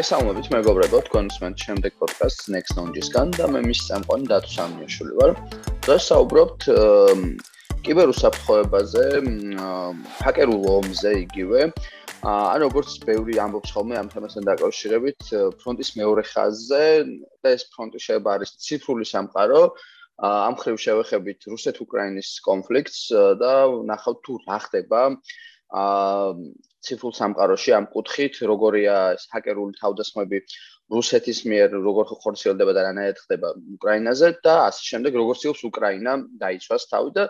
მოგესალმებით მეგობრებო, თქვენ უსმენთ შემდეგ პოდკასტს Next Knowledge-ისგან და მე მის სამყარო დათო სამიაშვილი ვარ. დღეს საუბრობთ კიბერუსაფრთხოებაზე, ჰაკერულ ომზე იგივე. ანუ როგორც ბევრი ამბობს ხოლმე ამ თემასთან დაკავშირებით, ფრონტის მეორე ხაზზე და ეს ფრონტი შეიძლება არის ციფრული სამყარო. ამ ხრივ შევეხებით რუსეთ-უკრაინის კონფლიქტს და ნახავთ თუ რა ხდება აა ციფრულ სამყაროში ამ კუთხით, როგორია ეს ჰაკერული თავდასხმები რუსეთის მიერ როგორ ხორციელდება და რანაირად ხდება უკრაინაზე და ასე შემდეგ, როგორ ცდილობს უკრაინა დაიცვას თავი და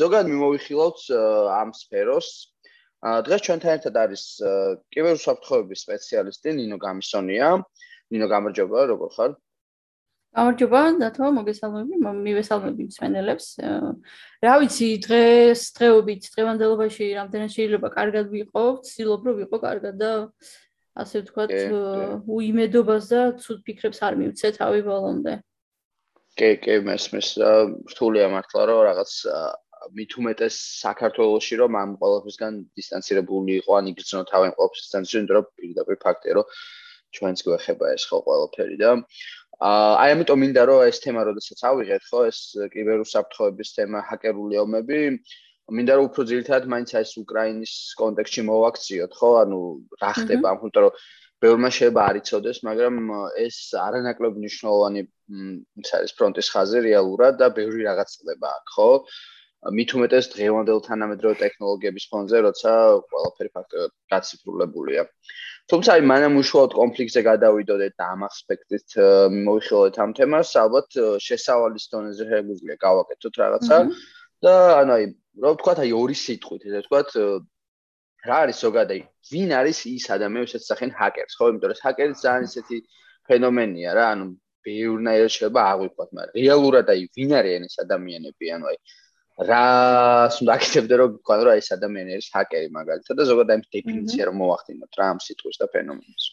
ზოგადად მიმოვიხილავთ ამ სფეროს. დღეს ჩვენთან ერთად არის კიბერუსაფრთხოების სპეციალისტი ნინო გამისონია. ნინო გამარჯობა, როგორ ხარ? გამარჯობა, დათო, მოგესალმები, მივესალმები მსმენელებს. რა ვიცი, დღეს დღეობით, დღევანდელობაში რამდენად შეიძლება კარგად ვიყო, ვცდილობ რომ ვიყო კარგად და ასე ვთქვათ, უიმედობას და ცუდ ფიქრებს არ მივცე თავი ბოლომდე. კი, კი, მესმის, რთულია მართლა რომ რაღაც მით უმეტეს საქართველოსში რომ ამ ყოველფრისგან დისტანცირებული იყო, ან იგრძნო თავი ყოველფრის დისტანცირებული, რომ პირდაპირ ფაქტია რომ ჩვენც გვეხება ეს ხო ყველაფერი და აი ამიტომ მინდა რომ ეს თემა როდესაც ავიღეთ ხო ეს კიბერუსაფრთხოების თემა ჰაკერული ომები მინდა რომ უფრო ძირითადად მაინც ეს უკრაინის კონტექსტში მოვაქციოთ ხო? ანუ რა ხდება ამ თუნდაც რომ ბევრმა შეიძლება არ იცოდეს მაგრამ ეს არანაკლებ მნიშვნელოვანი ის არის ფრონტის ხაზი რეალურად და ბევრი რაღაც ხდება აქ ხო? მით უმეტეს დღევანდელ თანამედროვე ტექნოლოგიების ფონზე, როცა ყველაფერი ფაქტობრივად გაციფრულებულია. თუმცა აი მანამ უშუალოდ კონფლიქტზე გადავიდოდეთ და ამ ასპექტით მოვიხილოთ ამ თემას, ალბათ შესავალის დონეზე შეგვიძლია გავაკეთოთ რაღაცა. და ანუ აი რა ვთქვა აი ორი სიტყვით, ესე ვთქვა რა არის ზოგადად ვინ არის ის ადამიანი, ვისაც სახენ ჰაკერს, ხო? იმიტომ რომ ჰაკერი ძალიან ისეთი ფენომენია რა, ანუ ბევრნაირად შეიძლება აღვიქვათ, მაგრამ რეალურად აი ვინ არიან ეს ადამიანები, ანუ აი რას უნდა აკეთებდე რომ გქონდა რა ეს ადამიანი არის ჰაკერი მაგალითად და ზოგადად ამ დეფინიცია რომ მოვახდინოთ რა ამ სიტყვის და ფენომენის.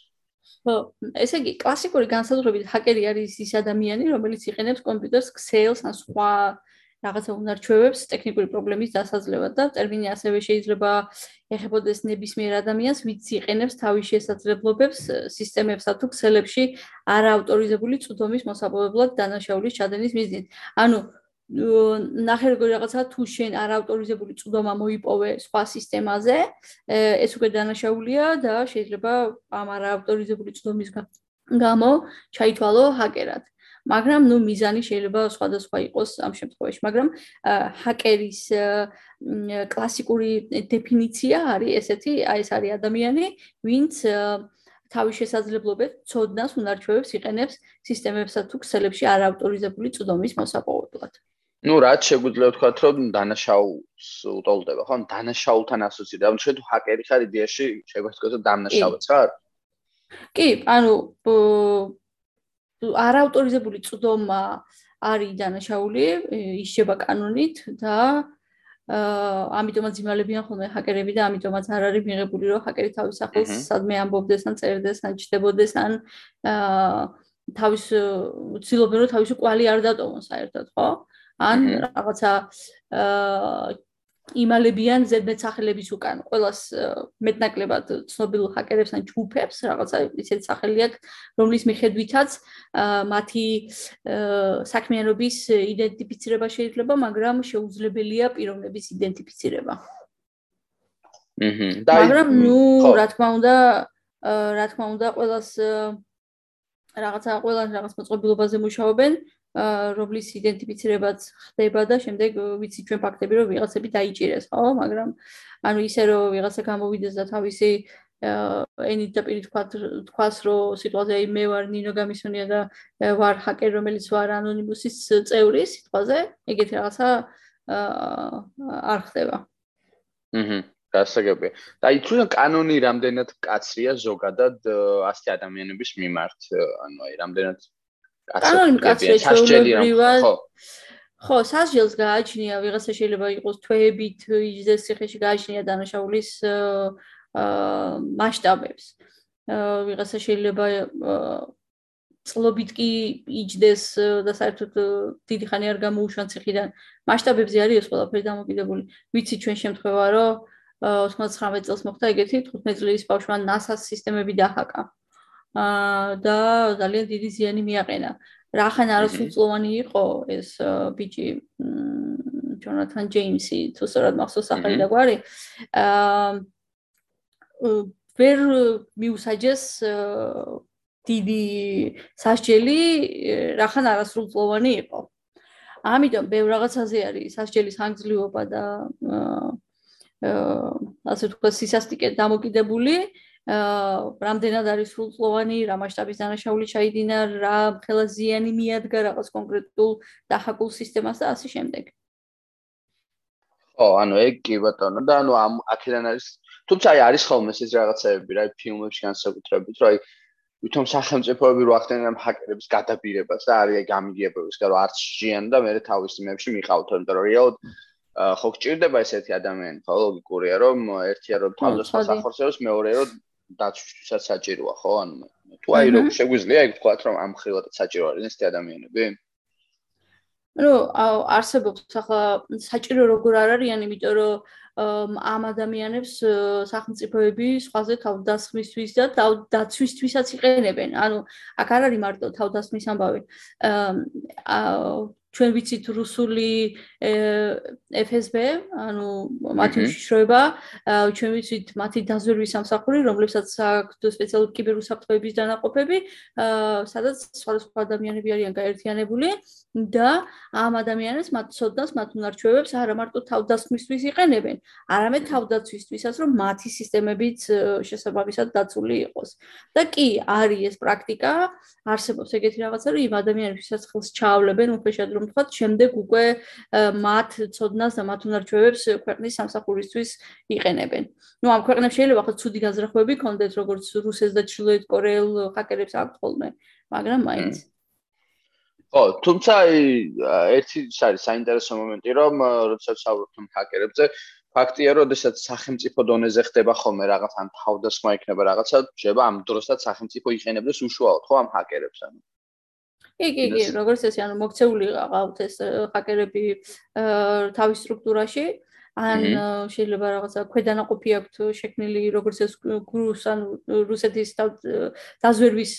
ხო, ესე იგი კლასიკური განსაზღვრებით ჰაკერი არის ის ადამიანი რომელიც იყენებს კომპიუტერს ქსელს ან სხვა რაღაცა უნარჩვევებს ტექნიკური პრობლემის დასაძლევად და ტერმინი ასევე შეიძლება ეხებოდეს ნებისმიერ ადამიანს ვინც იყენებს თავის შესაძლებლობებს სისტემებსა თუ ქსელებში არაავტორიზებული წვდომის მოსაპოვებლად დანაშაულის ჩადენის მიზნით. ანუ ნახე როგორ რაღაცა თუ შენ არაავტორიზებული წვდომა მოიპოვე სხვა სისტემაზე, ეს უკვე დანაშაულია და შეიძლება ამ არაავტორიზებული წვდომის გამო ჩაითვალო ჰაკერად. მაგრამ ნუ მიზანი შეიძლება სხვადასხვა იყოს ამ შემთხვევაში, მაგრამ ჰაკერის კლასიკური დეფინიცია არის ესეთი, აი ეს არის ადამიანი, ვინც თავის შესაძლებლობებს ცოდნას უნარჩვევებს იყენებს სისტემებსა თუ ქსელებში არაავტორიზებული წვდომის მოსაპოვებლად. Ну რაც შეგვიძლია ვთქვათ რომ დანაშაულს უტოლდება ხო? დანაშაულთან ასოცირდება ანუ შეიძლება ჰაკერი ხარ იდეაში შეიძლება ვთქვათ რომ დანაშაულს ხარ? კი ანუ არაავტორიზებული წვდომა არის დანაშაული ისება კანონით და აა ამიტომაც იმალებიან ხოლმე ჰაკერები და ამიტომაც არ არის მიღებული რომ ჰაკერი თავის სახელს სადმე ამბობდეს ან წერდეს ან ჩდებოდეს ან აა თავის ცდილობენ რომ თავისი კვალი არ დატოვონ საერთოდ ხო? ან რაღაცა იმალებიან ზედმეტსახელების უკან ყოველას მეტნაკლებად ცნობილ ჰაკერებს ან ჯგუფებს რაღაცა ისეთ სახელი აქვს რომლის მიხედვითაც მათი საქმიანობის იდენტიფიცირება შეიძლება მაგრამ შეუძლებელია პიროვნების იდენტიფიცირება. აჰა. მაგრამ ნუ რა თქმა უნდა რა თქმა უნდა ყოველას რაღაცა ყოველას რაღაც მოწყობილობაზე მუშაობენ რომლის იდენტიფიცირებაც ხდება და შემდეგ ვიცი ჩვენ ფაქტები რომ ვიღაცები დაიჭირეს. ხო მაგრამ ანუ ისე რომ ვიღაცა გამოვიდეს და თავისი ენით და პირით თქვა თქვას რომ სიტყვაზე მე ვარ ნინო გამისონია და ვარ ჰაკერ რომელიც ვარ ანონიმუსის წევრი სიტყვაზე ეგეთი რაღაცა არ ხდება. აჰა გასაგებია. და ითქვა კანონი რამდენად კაცრია ზოგადად 100 ადამიანების მიმართ, ანუ აი რამდენად კანონი მკაცრია ჩვეულებრივად ხო. სასჯელს გააჩნია ვიღაცა შეიძლება იყოს თვეებით იჯდეს ციხეში გააჩნია დანაშაულის მასშტაბებს. ვიღაცა შეიძლება წლობით კი იჯდეს და საერთოდ დიდი ხანი არ გამოუშვა ციხიდან. მასშტაბებზე არის ეს ყველაფერი დამოკიდებული. ვიცი ჩვენ შემთხვევა რომ 99 წელს მოხდა ეგეთი 15 წლის ბავშვმა NASA-ს სისტემები დაჰაკა. აა და ძალიან დიდი ზიანი მიაყენა. რახან არასრულწლოვანი იყო ეს ბიჭი ჯონათან ჯეიმსი, თუ სწორად მახსოვს სახელი და გვარი. აა ვერ მიუსაჯეს დიდი სასჯელი რახან არასრულწლოვანი იყო. ამიტომ ბევრ რაღაცაზე არის სასჯელის ხანგრძლივობა და აა ასე თქვა სისასტიკე დამოკიდებული. აა რამდენად არის სრულწლოვანი, რა მასშტაბის დანაშაული ჩაიდინა, რა ხელაზიანი მიადგა რაღაც კონკრეტულ დახაკულ სისტემას და ასე შემდეგ. ო, ანუ ეგ კი ბატონო და ანუ ამ აქედან არის თუმცა აი არის ხოლმე ეს რაღაცეები რა ფილმებში განსაკუთრებით, რომ აი ვითომ სახელმწიფოები რო ახდენენ ამ ჰაკერების გადაბირებას და არის აი გამიგიებების გარო არც ჟიან და მე თავის იმებში მიყავთ, იმიტომ რომ რეალოდ ხო გჭირდება ესეთი ადამიანი, ხო ლოგიკურია რომ ერთია რომ თავდასხმას ახორციელოს, მეორეა რომ დაცვისთვისაც საჭიროა, ხო? ანუ თუ აი რო შეგვიძლია ეგ ვთქვა რომ ამ ხილად საჭირო არის ესეთი ადამიანები? ну არსებობს ახლა საჭირო როგორ არ არიან იმიტომ რომ ამ ადამიანებს სახელმწიფოები სხვაზე თავდასხმისთვის და თავდაცვისთვისაც იყენებენ ანუ აქ არ არის მარტო თავდასხმის ამბავი აა ჩვენ ვიცით რუსული FSB, ანუ მათი უშიშროება, ჩვენ ვიცით მათი დაზვერვის სამსახური, რომლებსაც აქვს სპეციალური კიბერუსაფრთხოების დანაყოფები, სადაც სხვადასხვა ადამიანები არიან გაერთიანებული და ამ ადამიანებს მათ ცოდნას, მათ უნარჩვევებს არა მარტო თავდასხმისთვის იყენებენ, არამედ თავდაცვისთვისაც, რომ მათი სისტემებიც შესაბამისად დაცული იყოს. და კი, არის ეს პრაქტიკა, არსებობს ეგეთი რაღაცა, რომ იმ ადამიანებსაც ხელს ჩაავლებენ უხეშად რომ ვთქვათ, შემდეგ უკვე მათ ცოდნას და მათ უნარჩვევებს ქვეყნის სამსახურისთვის იყენებენ. ნუ ამ ქვეყნებში შეიძლება ხო ცუდი განზრახვები კონდეთ, როგორც რუსეთს და ჩრდილოეთ კორეელ ჰაკერებს აქვთ ხოლმე, მაგრამ მაინც ხო, თუმცა ერთი არის საინტერესო მომენტი, რომ როდესაც საუბრობთ ჰაკერებზე, ფაქტია, რომ შესაძ სახელმწიფო დონეზე ხდება ხოლმე რაღაც ან თავდასხმა იქნება რაღაცა, შეიძლება ამ დროსაც სახელმწიფო იყენებდეს უშუალოდ ხო ამ ჰაკერებს ანუ კი კი როგორც ესე ანუ მოქცეული ყავთ ეს ჰაკერები თავის სტრუქტურაში. ან შეიძლება რაღაცა ქვედანაყოფი აქვთ შექმნილი როგორც ეს გრუს ან რუსეთის დაზვერვის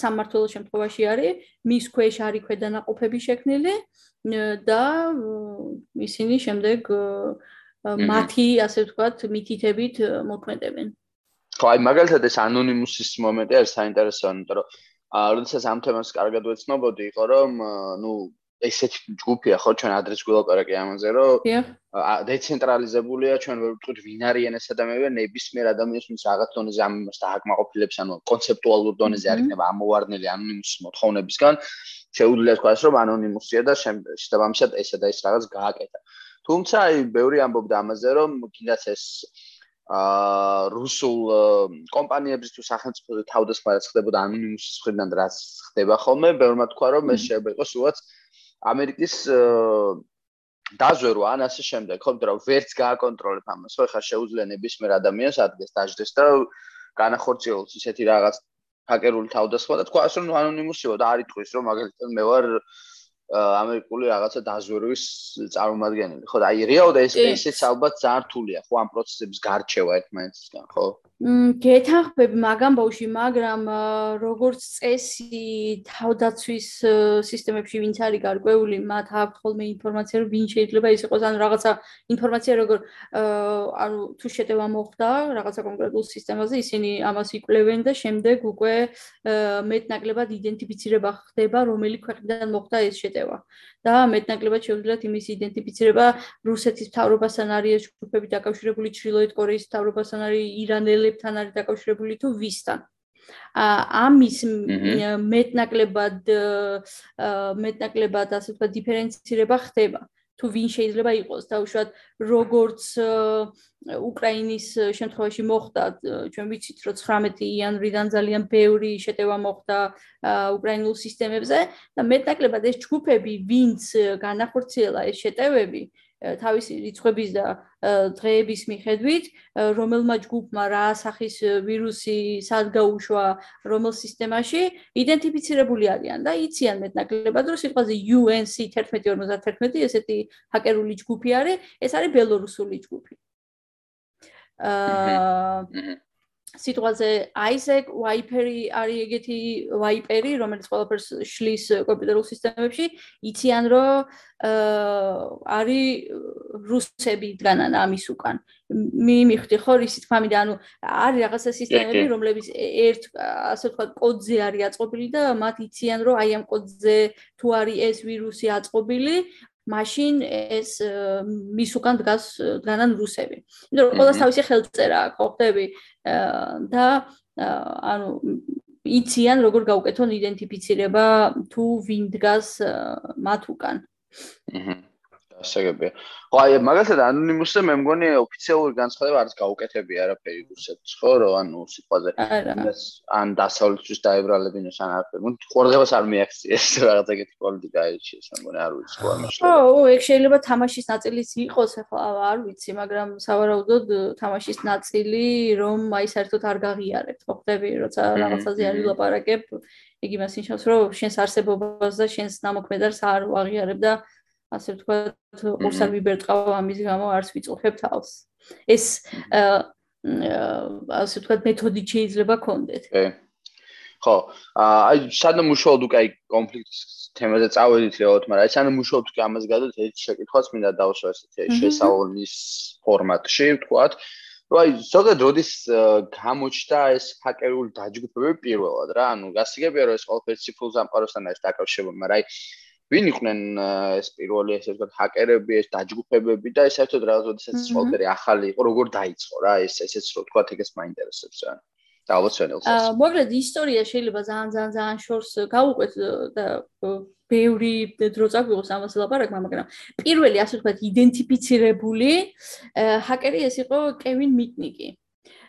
სამმართველო შემთხვევაში არის. მის ქვეშ არის ქვედანაყოფები შექმნილი და ისინი შემდეგ მათი ასე ვთქვათ მითითებით მოქმედებენ. ხო აი მაგალითად ეს ანონიმუსის მომენტი არის საინტერესო იმიტომ რომ როდესაც ამ თემას კარგად ვეცნობოდი, იყო რომ ნუ ესეთი ჯგუფია ხო ჩვენ ადრეს გულაპარაკე ამაზე რომ დეცენტრალიზებულია ჩვენ ვერ ვთქვით ვინ არიან ეს ადამიანები ნებისმიერ ადამიანს ვინც რაღაც დონეზე ამ იმას დააკმაყოფილებს ანუ კონცეპტუალურ დონეზე არ იქნება ამოვარდნილი ანონიმუსის მოთხოვნებისგან. შეუძლია თქვა რომ ანონიმუსია და შესაბამისად ესა და ეს რაღაც გააკეთა. თუმცა აი ბევრი ამბობდა ამაზე რომ კიდაც ეს აა რუსულ კომპანიების თუ სახელმწიფო თავდასხმა რაც ხდებოდა ანონიმუსის მხრიდან რაც ხდება ხოლმე, ბევრმა თქვა რომ ეს შეიძლება იყოს უაც ამერიკის დაზვერვა ან ასე შემდეგ, ხო, მაგრამ ვერც გააკონტროლებ ამას, ხო, ხა შეუძლია ნებისმიერ ადამიანს ადგეს დაждდეს და განახორციელოს ისეთი რაღაც ჰაკერული თავდასხმა და თქვა რომ ანონიმუსიო და არ იტყვის რომ მაგალითად მე ვარ ამერიკული რაღაცა დაზვერვის წარმომადგენელი. ხო და აი რეალურად ეს ესეც ალბათ ზართულია, ხო ამ პროცესების გარჩევა ერთმანეთისგან, ხო? მ გეთახმები მაგამ ბავში, მაგრამ როგორც წესი თავდაცვის სისტემებში ვინც არის გარკვეული, მათ აქვთ ხოლმე ინფორმაცია, რომ ვინ შეიძლება ის იყოს, ანუ რაღაცა ინფორმაცია როგორ ანუ თუ შეტევა მოხდა რაღაცა კონკრეტულ სისტემაზე, ისინი ამას იკვლევენ და შემდეგ უკვე მეტნაკლებად იდენტიფიცირება ხდება, რომელი ქვეყნიდან მოხდა ეს შეტევა. და მეტნაკლებად შეუძლიათ იმის იდენტიფიცირება რუსეთის მთავრობასთან არის ჯგუფები დაკავშირებული, ჩრდილოეთ კორეის მთავრობასთან არის ირანელი მშობლებთან არის დაკავშირებული თუ ვისთან. ამის მეტნაკლებად მეტნაკლებად ასე ვთქვათ დიფერენცირება ხდება. თუ ვინ შეიძლება იყოს. და უშუალოდ როგორც უკრაინის შემთხვევაში მოხდა, ჩვენ ვიცით, რომ 19 იანვრიდან ძალიან ბევრი შეტევა მოხდა უკრაინულ სისტემებზე და მეტნაკლებად ეს ჯგუფები, ვინც განახორციელა ეს შეტევები, თავისი რიცხვების და დღეების მიხედვით, რომელმა ჯგუფმა რა სახის ვირუსი სადგაუშვა რომელ სისტემაში, იდენტიფიცირებული არიან და იციან მეტნაკლებად, რომ სიტყვაზე UNC 1151 ესეთი ჰაკერული ჯგუფი არის, ეს არის ბელორუსული ჯგუფი. აა სიტყვაზე Isaac Wiper-ი არის ეგეთი Wiper-ი, რომელიც ყველაფერს შლის კომპიუტერულ სისტემებში, იციან რომ არის რუსები დგანან ამის უკან. მიმიხდი ხო ისი თქმამიდა, ანუ არის რაღაცა სისტემები, რომლებიც ერთ ასე ვთქვათ კოდზე არის აწყობილი და მათ იციან რომ აი ამ კოდზე თუ არის ეს ვირუსი აწყობილი, მაშინ ეს მის უკან დგას დგანან რუსები. იმიტომ რომ ყოველს თავისი ხელწერა აქვს, ხო ხდები? და ანუ იციან როგორ გაუკეთონ იდენტიფიცირება თუ ვინ დგას მათ უკან. აჰა. ასაგებია. ხო აი მაგალითად ანონიმუსზე მე მგონი ოფიციალური განცხადება არის გაუკეთებია არაფერი რუსეთს ხო რომ ანუ სიტყვაზე ან დასავლეთის დაებრალებინოს ან არაფერი. მუ ყურადღებას არ მიაქციეს რაღაცა ეგეთი პოლიტიკა აიჩიეს მე მგონი არ ვიცი ხო ამაში. ხო ეგ შეიძლება თამაშის ნაწილიც იყოს ახლა არ ვიცი მაგრამ სავარაუდოდ თამაშის ნაწილი რომ აი საერთოდ არ გაღიარებთ ხო ხდები როცა რაღაცაზე არის ლაპარაკებ იგი მას ნიშნავს რომ შენს არსებობას და შენს ნამოქმედებს არ ვაღიარებ და ასე ვთქვათ, ორს არ ვიბერტყავ ამის გამო არც ვიწყობ თავს. ეს ასე ვთქვათ, მეთოდი შეიძლება კონდეთ. ხო, აი სანამ მუშაობ უკვე აი კონფლიქტის თემაზე წავედით რეალურად, მაგრამ აი სანამ მუშაობ უკვე ამას გადავთ, ერთ შეკითხვას მინდა დავსვა ესეთი შესავალის ფორმატში, ვთქვათ. რომ აი ზოგადად როდის გამოჩნდა ეს ჰაკერული დაჯგუფებები პირველად რა, ანუ გასაგებია რომ ეს ყველაფერი ციფრულ სამყაროსთან არის დაკავშირებული, მაგრამ აი ვინ იყვნენ ეს პირველი ესე ვთქვათ ჰაკერები, ეს დაჯგუფებები და ეს საერთოდ რაღაცა ეს ყველაფერი ახალი იყო, როგორ დაიწყო რა ეს ესეც რო ვთქვათ ეგეც მაინტერესებს რა. და ალბათ შენელს. აა მოგლედ ისტორია შეიძლება ძალიან ძალიან ძალიან შორს გავუყვეთ და ბევრი დრო წაგვიღოს ამას ლაპარაკმა, მაგრამ პირველი ასე ვთქვათ იდენტიფიცირებული ჰაკერი ეს იყო კევინ მიტნიკი.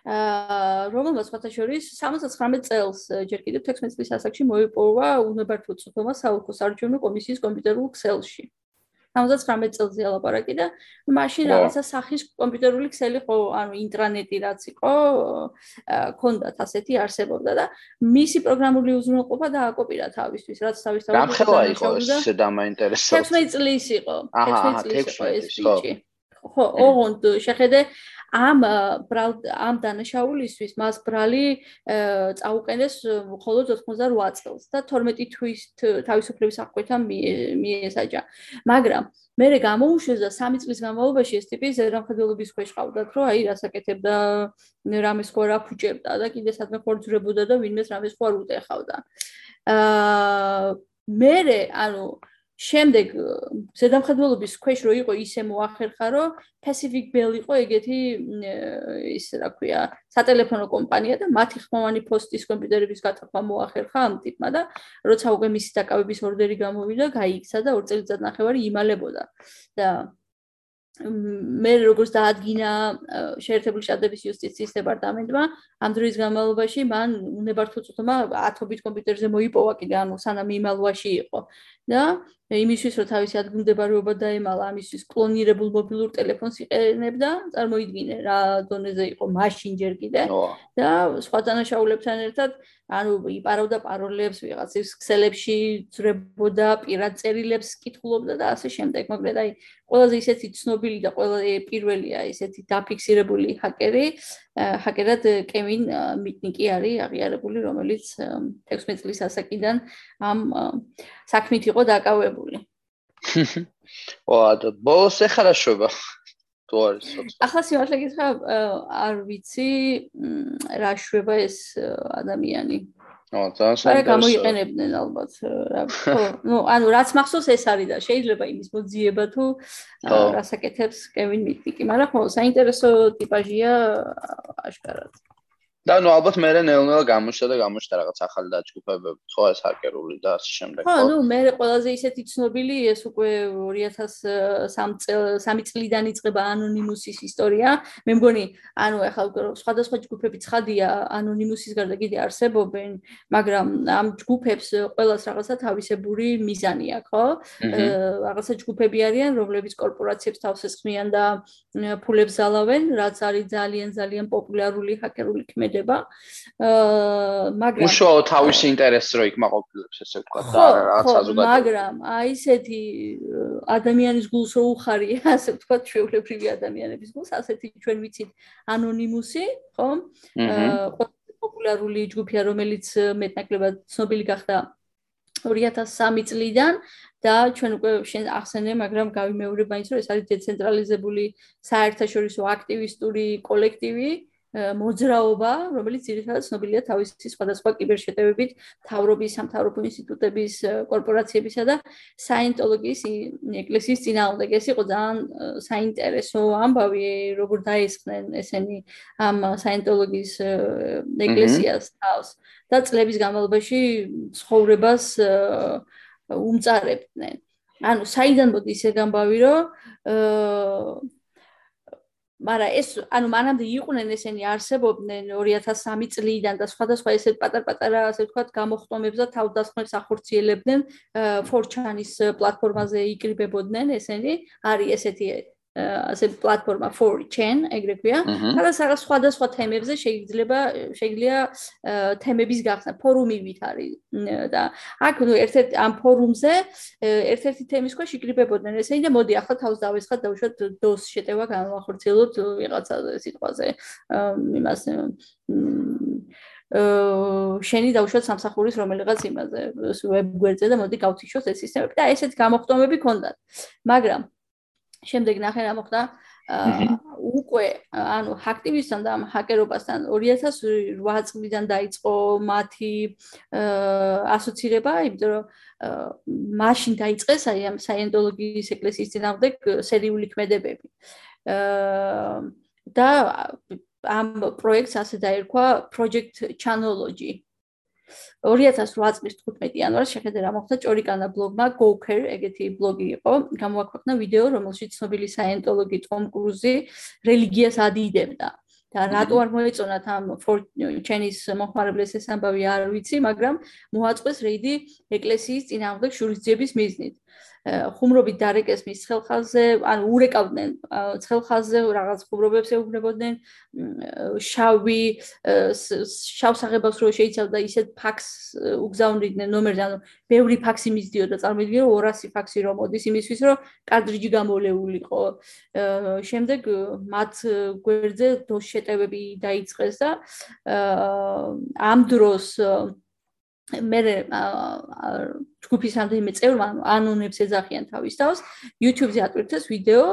რომელმაც სხვათა შორის 79 წელს ჯერ კიდევ 16 წლის ასაკში მოიპოვა უნებართვო წოდება საოლქო საარჩევნო კომისიის კომპიუტერულ ქსელში. 79 წელზე ალაპარაკი და მაშინ რაღაცა სახის კომპიუტერული ქსელი ხო, ანუ ინტრანეტი რაც იყო, ქონდათ ასეთი არსებობდა და მისი პროგრამული უზრუნველყოფა დააკოპირა თავისთვის, რაც თავისთავად გამხელა იყო ეს დამაინტერესო. 16 წლის იყო, 16 წლის იყო ეს ბიჭი. ხო, ოღონდ შეხედე ამ ამ დანაშაულისთვის მას ბრალი წაუყენეს მხოლოდ 88 წელს და 12 თვის თავისუფლების აღკვეთა მიესაჯა. მაგრამ მერე გამოუშვეს და 3 წლის განმავლობაში ეს ტიპი ზერამხედველობის ქვეშ ყავდათ, რომ აი რასაკეთებდა, რამეს ხო რა ფუჭებდა და კიდე სადმე ხორძრებოდა და ვინმეს რამეს ხო არ უტეხავდა. აა მერე ანუ შემდეგ ზედამხედველობის ქვეშ რო იყო ისე მოახერხა რომ Pacific Bell იყო ეგეთი ის რა ქვია სატელეფონო კომპანია და მათი ხმოვანი პოსტის კომპიუტერების გატაყვა მოახერხა ამ ტიპმა და როცა უკვე მისი დაკავების ორდერი გამოვიდა გაიქცა და 2 წელიწად ნახევარი იმალებოდა. და მე როგორც დაადგინა შეერთებული შტატების იუსტიციის დეპარტამენტმა ამ დროის განმავლობაში მან უნებართვო წუთმა ათობით კომპიუტერზე მოიპოვა კიდე ანუ სანამ იმალვაში იყო. და იმისთვის რომ თავისი ადგილმდებარეობა დაემალა ამისთვის კლონირებულ მობილურ ტელეფონს იყენებდა წარმოიდგინე რა დონეზე იყო მაშინ ჯერ კიდე და სხვა დანაშაულებთან ერთად ანუ იპარავდა პაროლებს ვიღაცის ქსელებში ძრებოდა პირად წერილებს კითხულობდა და ასე შემდეგ მოკლედ აი ყველაზე ისეთი ცნობილი და ყველაზე პირველია ისეთი დაფიქსირებული ჰაკერი ჰაკერად კევინ მიტნიკი არის აღიარებული რომელიც 16 წლის ასაკიდან ამ საქმით იყო დაკავებული ვა და ბოლოს ეხარა შობა თუ არის სოციალური. ახლა სიმართლე გითხრა, არ ვიცი რა შვება ეს ადამიანი. ო, ძალიან საინტერესო. არა გამოიყენებდნენ ალბათ რა. ну, ანუ რაც მახსოვს ეს არის და შეიძლება იმის მოძიება თუ რასაკეთებს კევინ მიტიკი, მაგრამ ხო, საინტერესო ტიპაჟია აშკარად. და ნუ ალბათ მე ნელ-ნელა გამოჩნდა და გამოჩნდა რაღაც ახალი დაჯგუფებები, ხო ეს ჰაკერული და ასე შემდეგ. ხო, ნუ მე ყველაზე ისეთი ცნობილი ეს უკვე 2003 წელ 3 წლიდან იწყება ანონიმუსის ისტორია. მე მგონი, ანუ ახლა სხვადასხვა ჯგუფები ცხადია ანონიმუსის გარდა კიდე არსებობენ, მაგრამ ამ ჯგუფებს ყოველას რაღაცა თავისებური მიზანი აქვს, ხო? რაღაცა ჯგუფები არიან, რომლებიც კორპორაციებს თავს ესხმიან და ფულებს ზალავენ, რაც არის ძალიან ძალიან პოპულარული ჰაკერული ქმედება. ქმედება. აა მაგრამ უშუალო თავის ინტერესს რო იკმაყოფილებს ესე ვთქვა და რაღაც საზოგადოება. მაგრამ აი ესეთი ადამიანის გულს რო უხარია, ასე ვთქვა, ჩვეულებრივი ადამიანების გულს, ასეთი ჩვენ ვიცით ანონიმუსი, ხო? აა პოპულარული ჯგუფია, რომელიც მეტნაკლებად ცნობილი გახდა 2003 წლიდან და ჩვენ უკვე შენ ახსენე, მაგრამ გავიმეორებ მაინც რომ ეს არის დეცენტრალიზებული საერთაშორისო აქტივისტური კოლექტივი, მოძრაობა, რომელიც ძირითადად ცნობილია თავისი სხვადასხვა კიბერშეტევებით, თავრობის, სამთავრობო ინსტიტუტების, კორპორაციებისა და საინტოლოგიის ეკლესიის წინააღმდეგ. ეს იყო ძალიან საინტერესო ამბავი, როგორ დაესხნენ ესენი ამ საინტოლოგიის ეკლესიას თავს და წლების განმავლობაში ცხოვრებას უმწარებდნენ. ანუ საიდან მოდის ეს ამბავი, რომ მაგრამ ეს ანუ მანამდე იყვნენ ესენი არსებობდნენ 2003 წლიდან და სხვადასხვა ესეთ პატარ-პატარა ასე ვთქვათ გამოხტომებს და თავდასხმებს ახორციელებდნენ 4chanis პლატფორმაზე იკრიბებოდნენ ესენი. არის ესეთი ასე პლატფორმა 4chan ეგრე ქვია და რაღაც სხვადასხვა თემებზე შეიძლება შეიძლება თემების გახსნა. ფორუმივით არის. და აქ ნუ ერთ-ერთ ამ ფორუმზე ერთ-ერთი თემის ქვეშ იკრიბებოდნენ ესენი და მოდი ახლა თავს დავესხათ დავუშვათ DOS შეტევა განვახორციელოთ ვიღაცა სიტყვაზე. იმას აა შენი დავუშვათ სამსახურის რომელიღაც იმაზე ვებ გვერდზე და მოდი გავთიშოთ ეს სისტემები და ესეთ გამოხტომები ქონდათ. მაგრამ შემდეგ ნახე რა მოხდა უკვე ანუ აქტივისტთან და ჰაკერობასთან 2008 წლიდან დაიწყო მათი ასოცირება, იმიტომ რომ მაშინ დაიწყეს აი ამ საიენტოლოგიის ეკლესიის წინააღმდეგ სერიული ქმედებები. და ამ პროექტს ასე დაერქვა Project Chanology. 2008 წლის 15 იანვარს შეხედე რა მოხდა ჭორიკანა ბლოგმა Goker ეგეთი ბლოგი იყო გამოაქვეყნა ვიდეო რომელშიც ცნობილი საიენტოლოგი ტომ კრუზი რელიგიას ადიდებდა. და რატო არ მოეწონათ ამ ჩენის მოხმარებელს ეს ამბავი არ ვიცი მაგრამ მოაწყვეს რეიდი ეკლესიის წინააღმდეგ შურისძიების მიზნით ხუმრობით დარეკეს მის ცხელხაზზე, ან ურეკავდნენ ცხელხაზზე რაღაც ხუმრობებს ეუბნებოდნენ შავი შავსაღებას რო შეიძლება ისეთ ფაქს უგზავნიდნენ ნომერზე, ანუ ბევრი ფაქსი მისდიოდა, წარმოვიდგინე რომ 200 ფაქსი რომ მოდის იმისთვის, რომ კადრიჯი გამოლეულიყო. შემდეგ მათ გვერდზე დოს შეტევები დაიწყეს და ამ დროს მე ჯგუფის ამდენიმე წევრმა ანონებს ეძახიან თავის თავს YouTube-ზე ატვირთეს ვიდეო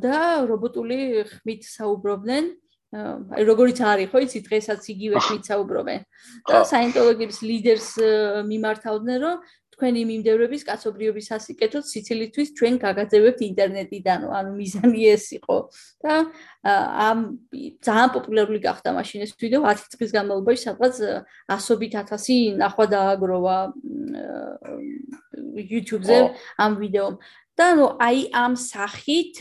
და რობოტული ხმით საუბრობდნენ აი როგორიც არის ხო იცი დღესაც იგივე ხმით საუბრობენ. და საინტოლოგების ლიდერს მიმართავდნენ რომ თქვენი მიმდევრების კაცობრიობის სასიკეთოდ სიცილისთვის ჩვენ გაგაძევებთ ინტერნეტიდან, ანუ მიზანი ეს იყო. და ამ ძალიან პოპულარული გახდა მაშინ ეს ვიდეო 10 წლის განმავლობაში, სადღაც ასობით ათასი ნახვა დააგროვა YouTube-ზე ამ ვიდეომ. და ნუ აი ამ სახით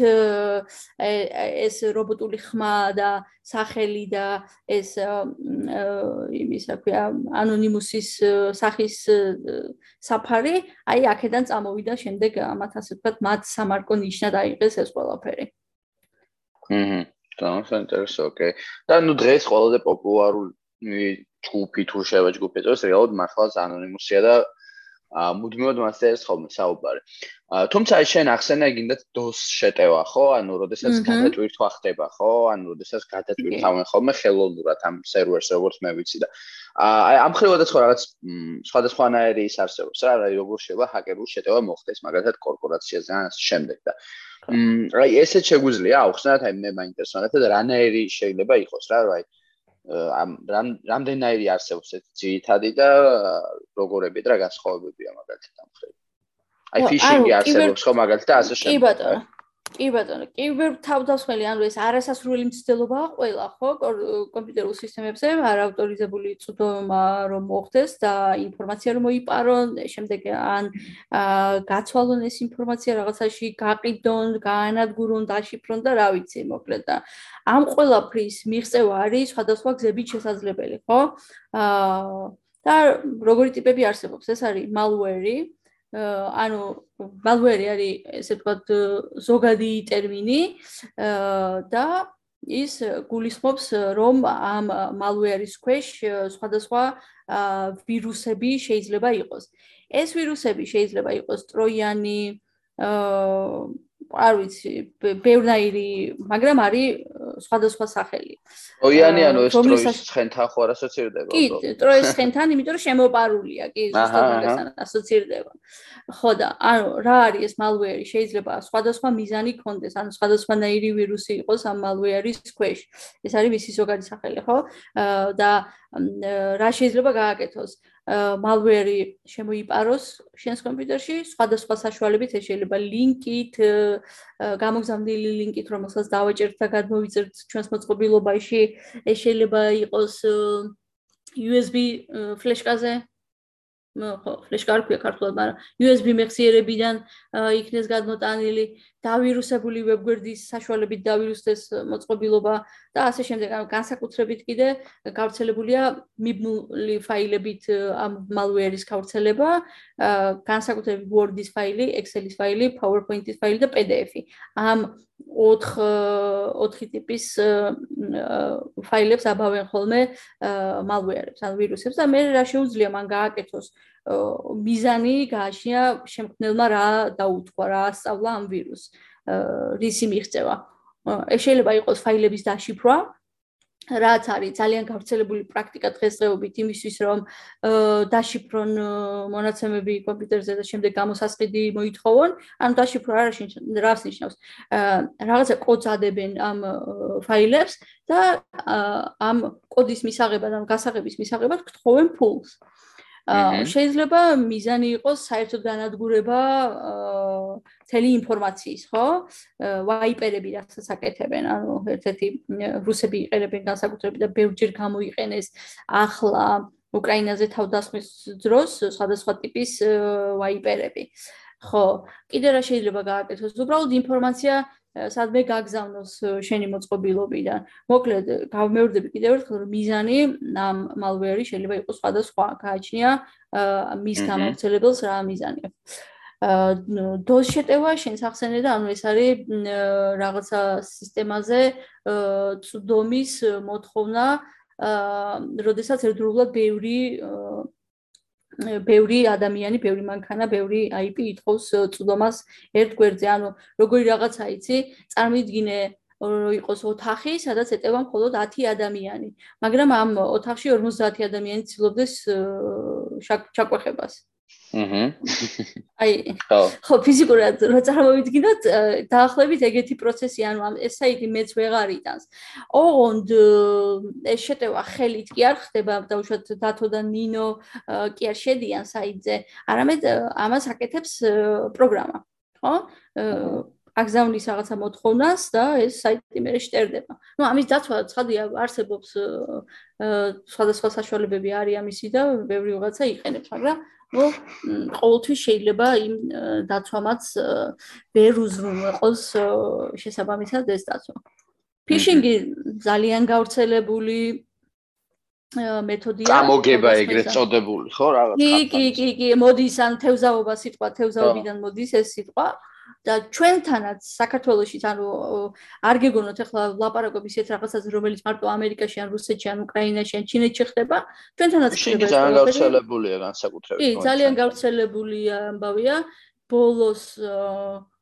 ეს რობოტული ხმა და სახელი და ეს იმის რა ქვია ანონიმუსის სახის საფარი აი აქედან წამოვიდა შემდეგ ამათ ასე ვთქვათ მათ სამარკო ნიშნა დაიღეს ეს ყველაფერი. ჰმმ, ძალიან საინტერესო, ოკეი. და ნუ დღეს ყველაზე პოპულარული ჯგუფი თუ შევა ჯგუფი ეს რეალურად მართლაც ანონიმუსია და მუდმივად მასზე ეს ხოლმე საუბარი. თუმცა შენ ახსენე გინდათ DOS შეტევა, ხო? ანუ როდესაც გადატვირთვა ხდება, ხო? ანუ როდესაც გადატვირთავენ ხოლმე ხელოვნურად ამ სერვერს, როგორც მე ვიცი და აი ამ ხრივადაც ხო რაღაც სხვადასხვანაირი ის არსებობს რა, აი როგორ შეიძლება ჰაკერული შეტევა მოხდეს, მაგალითად კორპორაციაზე ან შემდეგ და აი ესეც შეგვიძლია აუხსნათ, აი მე მაინტერესებს რანაირი შეიძლება იყოს რა, აი ამ რამდენაირი არსებობს ეს ძირითადი და როგორები და რა განსხვავებებია მაგალითად ამ ხრივ. აი ფიშინგი არსებობს ხო მაგალითად და ასე შემდეგ. კი ბატონო. კი ბატონო, კიბერ თავდასხმელი, ანუ ეს არასასრული მცდელობაა ყველა, ხო, კომპიუტერულ სისტემებზე, არაავტორიზებული წვდომა რომ მოხდეს და ინფორმაცია რომ მოიპარონ, შემდეგ ან გაცვალონ ეს ინფორმაცია რაღაცაში, გაყიდონ, გაანადგურონ, დაშიფრონ და რა ვიცი, მოკლედ და ამ ყველაფრის მიღწევა არის სხვადასხვა გზებით შესაძლებელი, ხო? აა და როგორი ტიპები არსებობს? ეს არის malware-ი, ანუ malware არის ესე ვთქვათ ზოგადი ტერმინი და ის გულისხმობს რომ ამ malware-ის ქვეშ სხვადასხვა ვირუსები შეიძლება იყოს. ეს ვირუსები შეიძლება იყოს ტროიანი, აა არ ვიცი, ბევრნაირი, მაგრამ არის სხვადასხვა სახელი. ტროიანი ანუ ეს ტროის ცხენთან ხო არ ასოცირდება? კი, ტროის ცხენთან, იმიტომ რომ შემოპარულია, კი, ზუსტად მაგასთან ასოცირდება. ხო და ანუ რა არის ეს malware? შეიძლება სხვადასხვა მიზანი ქონდეს, ანუ სხვადასხვანაირი ვირუსი იყოს ამ malware-ის ქვეშ. ეს არის მისი ზოგადი სახელი, ხო? და რა შეიძლება გააკეთოს? Malware შემოიპაროს შენს კომპიუტერში. სხვადასხვა საშუალებით ეს შეიძლება ლინკით გამოგზავნილი ლინკით რომელსაც დავაჭერთ და გადმოვიწერთ ჩვენს მოწყობილობაში. ეს შეიძლება იყოს USB ფლეშკაზე. ხო, ფლეშკა არ ქვია ქართულად, მაგრამ USB მეხსიერებიდან იქნეს გადმოტანილი დავირუსებული ვებგვერდის საშუალებით დავირუსდეს მოწყობილობა და ასე შემდეგ. ანუ განსაკუთრებით კიდე გავრცელებულია მიბმული ფაილებით ამ malware-ის გავრცელება, განსაკუთრებით Word-ის ფაილი, Excel-ის ფაილი, PowerPoint-ის ფაილი და PDF-ი. ამ 4 4 ტიპის ფაილებს აბავენ ხოლმე malware-ებს, ანუ ვირუსებს და მე რა შეუძლია მან გააკეთოს მიზანი გააშია შემქმნელმა რა დაუთქვა, რა ასწავლა ამ ვირუსს, რისი მიღწევა. ეს შეიძლება იყოს ფაილების დაშიფრვა, რაც არის ძალიან გავრცელებული პრაქტიკა დღესდღეობით იმისთვის, რომ დაშიფრონ მონაცემები კომპიუტერზე და შემდეგ გამოსასყიდი მოითხოვონ. ანუ დაშიფრვა რა რას ნიშნავს? რაღაცა კოდს ადებენ ამ ფაილებს და ამ კოდის მისაღებად, ამ გასაღების მისაღებად გთხოვენ ფულს. შეიძლება მიზანი იყოს საერთოდ განადგურება თელი ინფორმაციის, ხო? ვაიპერები რასაც აკეთებენ, ანუ ერთ-ერთი რუსები იყენებენ განსაკუთრებით და ბევრჯერ გამოიყენეს ახლა უკრაინაზე თავდასხმის დროს სხვადასხვა ტიპის ვაიპერები. ხო, კიდე რა შეიძლება გააკეთოს? უბრალოდ ინფორმაცია სადმე გაგზავნოს შენი მოწყობილობიდან. მოკლედ, გამეორდები კიდევ ერთხელ, რომ მიზანი ამ malware-ი შეიძლება იყოს სხვადასხვა, გააჩნია მის გამავრცელებელს რა მიზანია. აა დოს შეტევა შენს ახსენე და ანუ ეს არის რაღაცა სისტემაზე წვდომის მოთხოვნა აა როდესაც ერთდროულად ბევრი ბევრი ადამიანი, ბევრი მანქანა, ბევრი IP ითხოვს წვდომას ერთ გვერდზე. ანუ როგორი რაღაცა იცი, წარმოიდგინე იყოს ოთახი, სადაც ეტევა მხოლოდ 10 ადამიანი, მაგრამ ამ ოთახში 50 ადამიანი ცდილობდეს ჩაკვეხებას. აჰა. აი, ხო. ფიზიკურად რო წარმოვიდგინოთ, დაახლოებით ეგეთი პროცესი, ანუ ამ ეს საიტი მეც ვეღარ იტანს. ოღონდ ეს შეტევა ხელით კი არ ხდება, დაუშვათ დათო და ნინო კი არ შედიან საიტზე, არამედ ამას აკეთებს პროგრამა. ხო? აგზავნის რაღაცა მოთხოვნას და ეს საიტი მე შეერდება. ნუ ამის დაცვა ცხადია არსებობს სხვადასხვა საშუალებები არის ამისი და ბევრი რაღაცა იყენებს, მაგრამ ნუ ყოველთვის შეიძლება იმ დაცვამაც ვერ უზრუნველყოს შესაბამისად ეს დაცვა. ფიშინგი ძალიან გავრცელებული მეთოდია. გამოგება ეგრეთ წოდებული, ხო, რაღაც. კი, კი, კი, კი, მოდის ან თევზაობა სიტყვა, თევზაობიდან მოდის ეს სიტყვა. და ჩვენთანაც საქართველოსიც ანუ არ გეგონოთ ახლა ლაპარაკობის ერთ რაღაცაზე რომელიც მარტო ამერიკაში ან რუსეთში ან უკრაინაში ან ჩინეთში ხდება ჩვენთანაც ხდება ძალიან გავრცელებულია განსაკუთრებით კი ძალიან გავრცელებულია ამბავია ბოლოს აა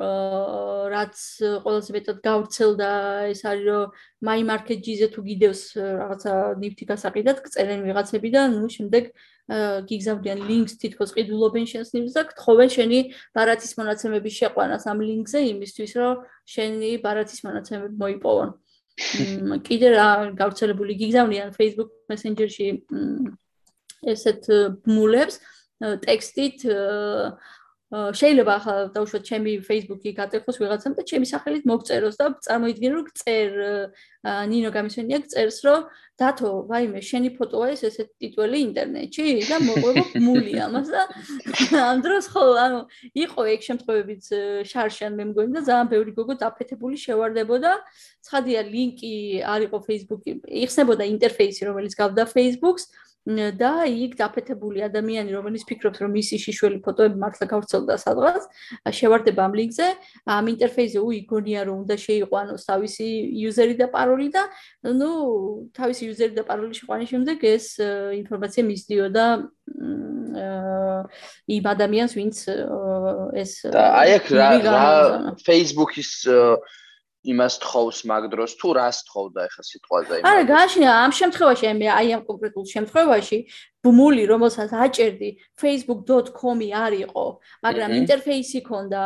რაც ყველაზე მეტად გავრცელდა ეს არის რომ my market G-ზე თუ გიდევს რაღაცა ნიფტი გასაყიდად წერენ ვიღაცები და ნუ შემდეგ გიგზავნიან ლინკს თითქოს ყიდულობენ შენს ნივს და გთხოვენ შენი ბარათის მონაცემების შეყვანას ამ ლინკზე იმისთვის რომ შენი ბარათის მონაცემები მოიპოვონ. კიდე რა გავრცელებული გიგზავნიან Facebook Messenger-ში ესეთ ბმულებს ტექსტით შეიძლება ახლა დავუშვათ ჩემი Facebook-ი გატეხოს ვიღაცამ და ჩემი სახელით მოგწეროს და წარმოიდგინე რომ წერ ნინო გამისვენია წერს რომ დათო ვაიმე შენი ფოტოა ეს ესეთ ტიტული ინტერნეტში და მოყვება მული ამას და ამ დროს ხო ანუ იყო ეგ შემთხვევებიც შარშან მე მგონი და ძალიან ბევრი გოგო დაფეთებული შევარდებოდა. ცხადია ლინკი არ იყო Facebook-ი იხსნებოდა ინტერფეისი რომელიც გავდა Facebook-ს და იქ დაფეთებული ადამიანი, რომელიც ფიქრობს, რომ მისი შიშველი ფოტოები მართლა გავრცელდა სადღაც, შევარდება ამ ლინკზე, ამ ინტერფეისზე უიგონია, რომ უნდა შეიყვანოს თავისი იუზერი და პაროლი და ნუ თავისი იუზერი და პაროლი შეყვანის შემდეგ ეს ინფორმაცია მისდიოდა იმ ადამიანს, ვინც ეს და აი აქ რა Facebook-ის იმას თხოვს მაგ დროს თუ რას თხოვდა ახლა სიტყვაზე იმ არა გააშია ამ შემთხვევაში აი ამ კონკრეტულ შემთხვევაში ბმული რომელსაც აჭერდი facebook.com-ი არისო მაგრამ ინტერფეისი ქონდა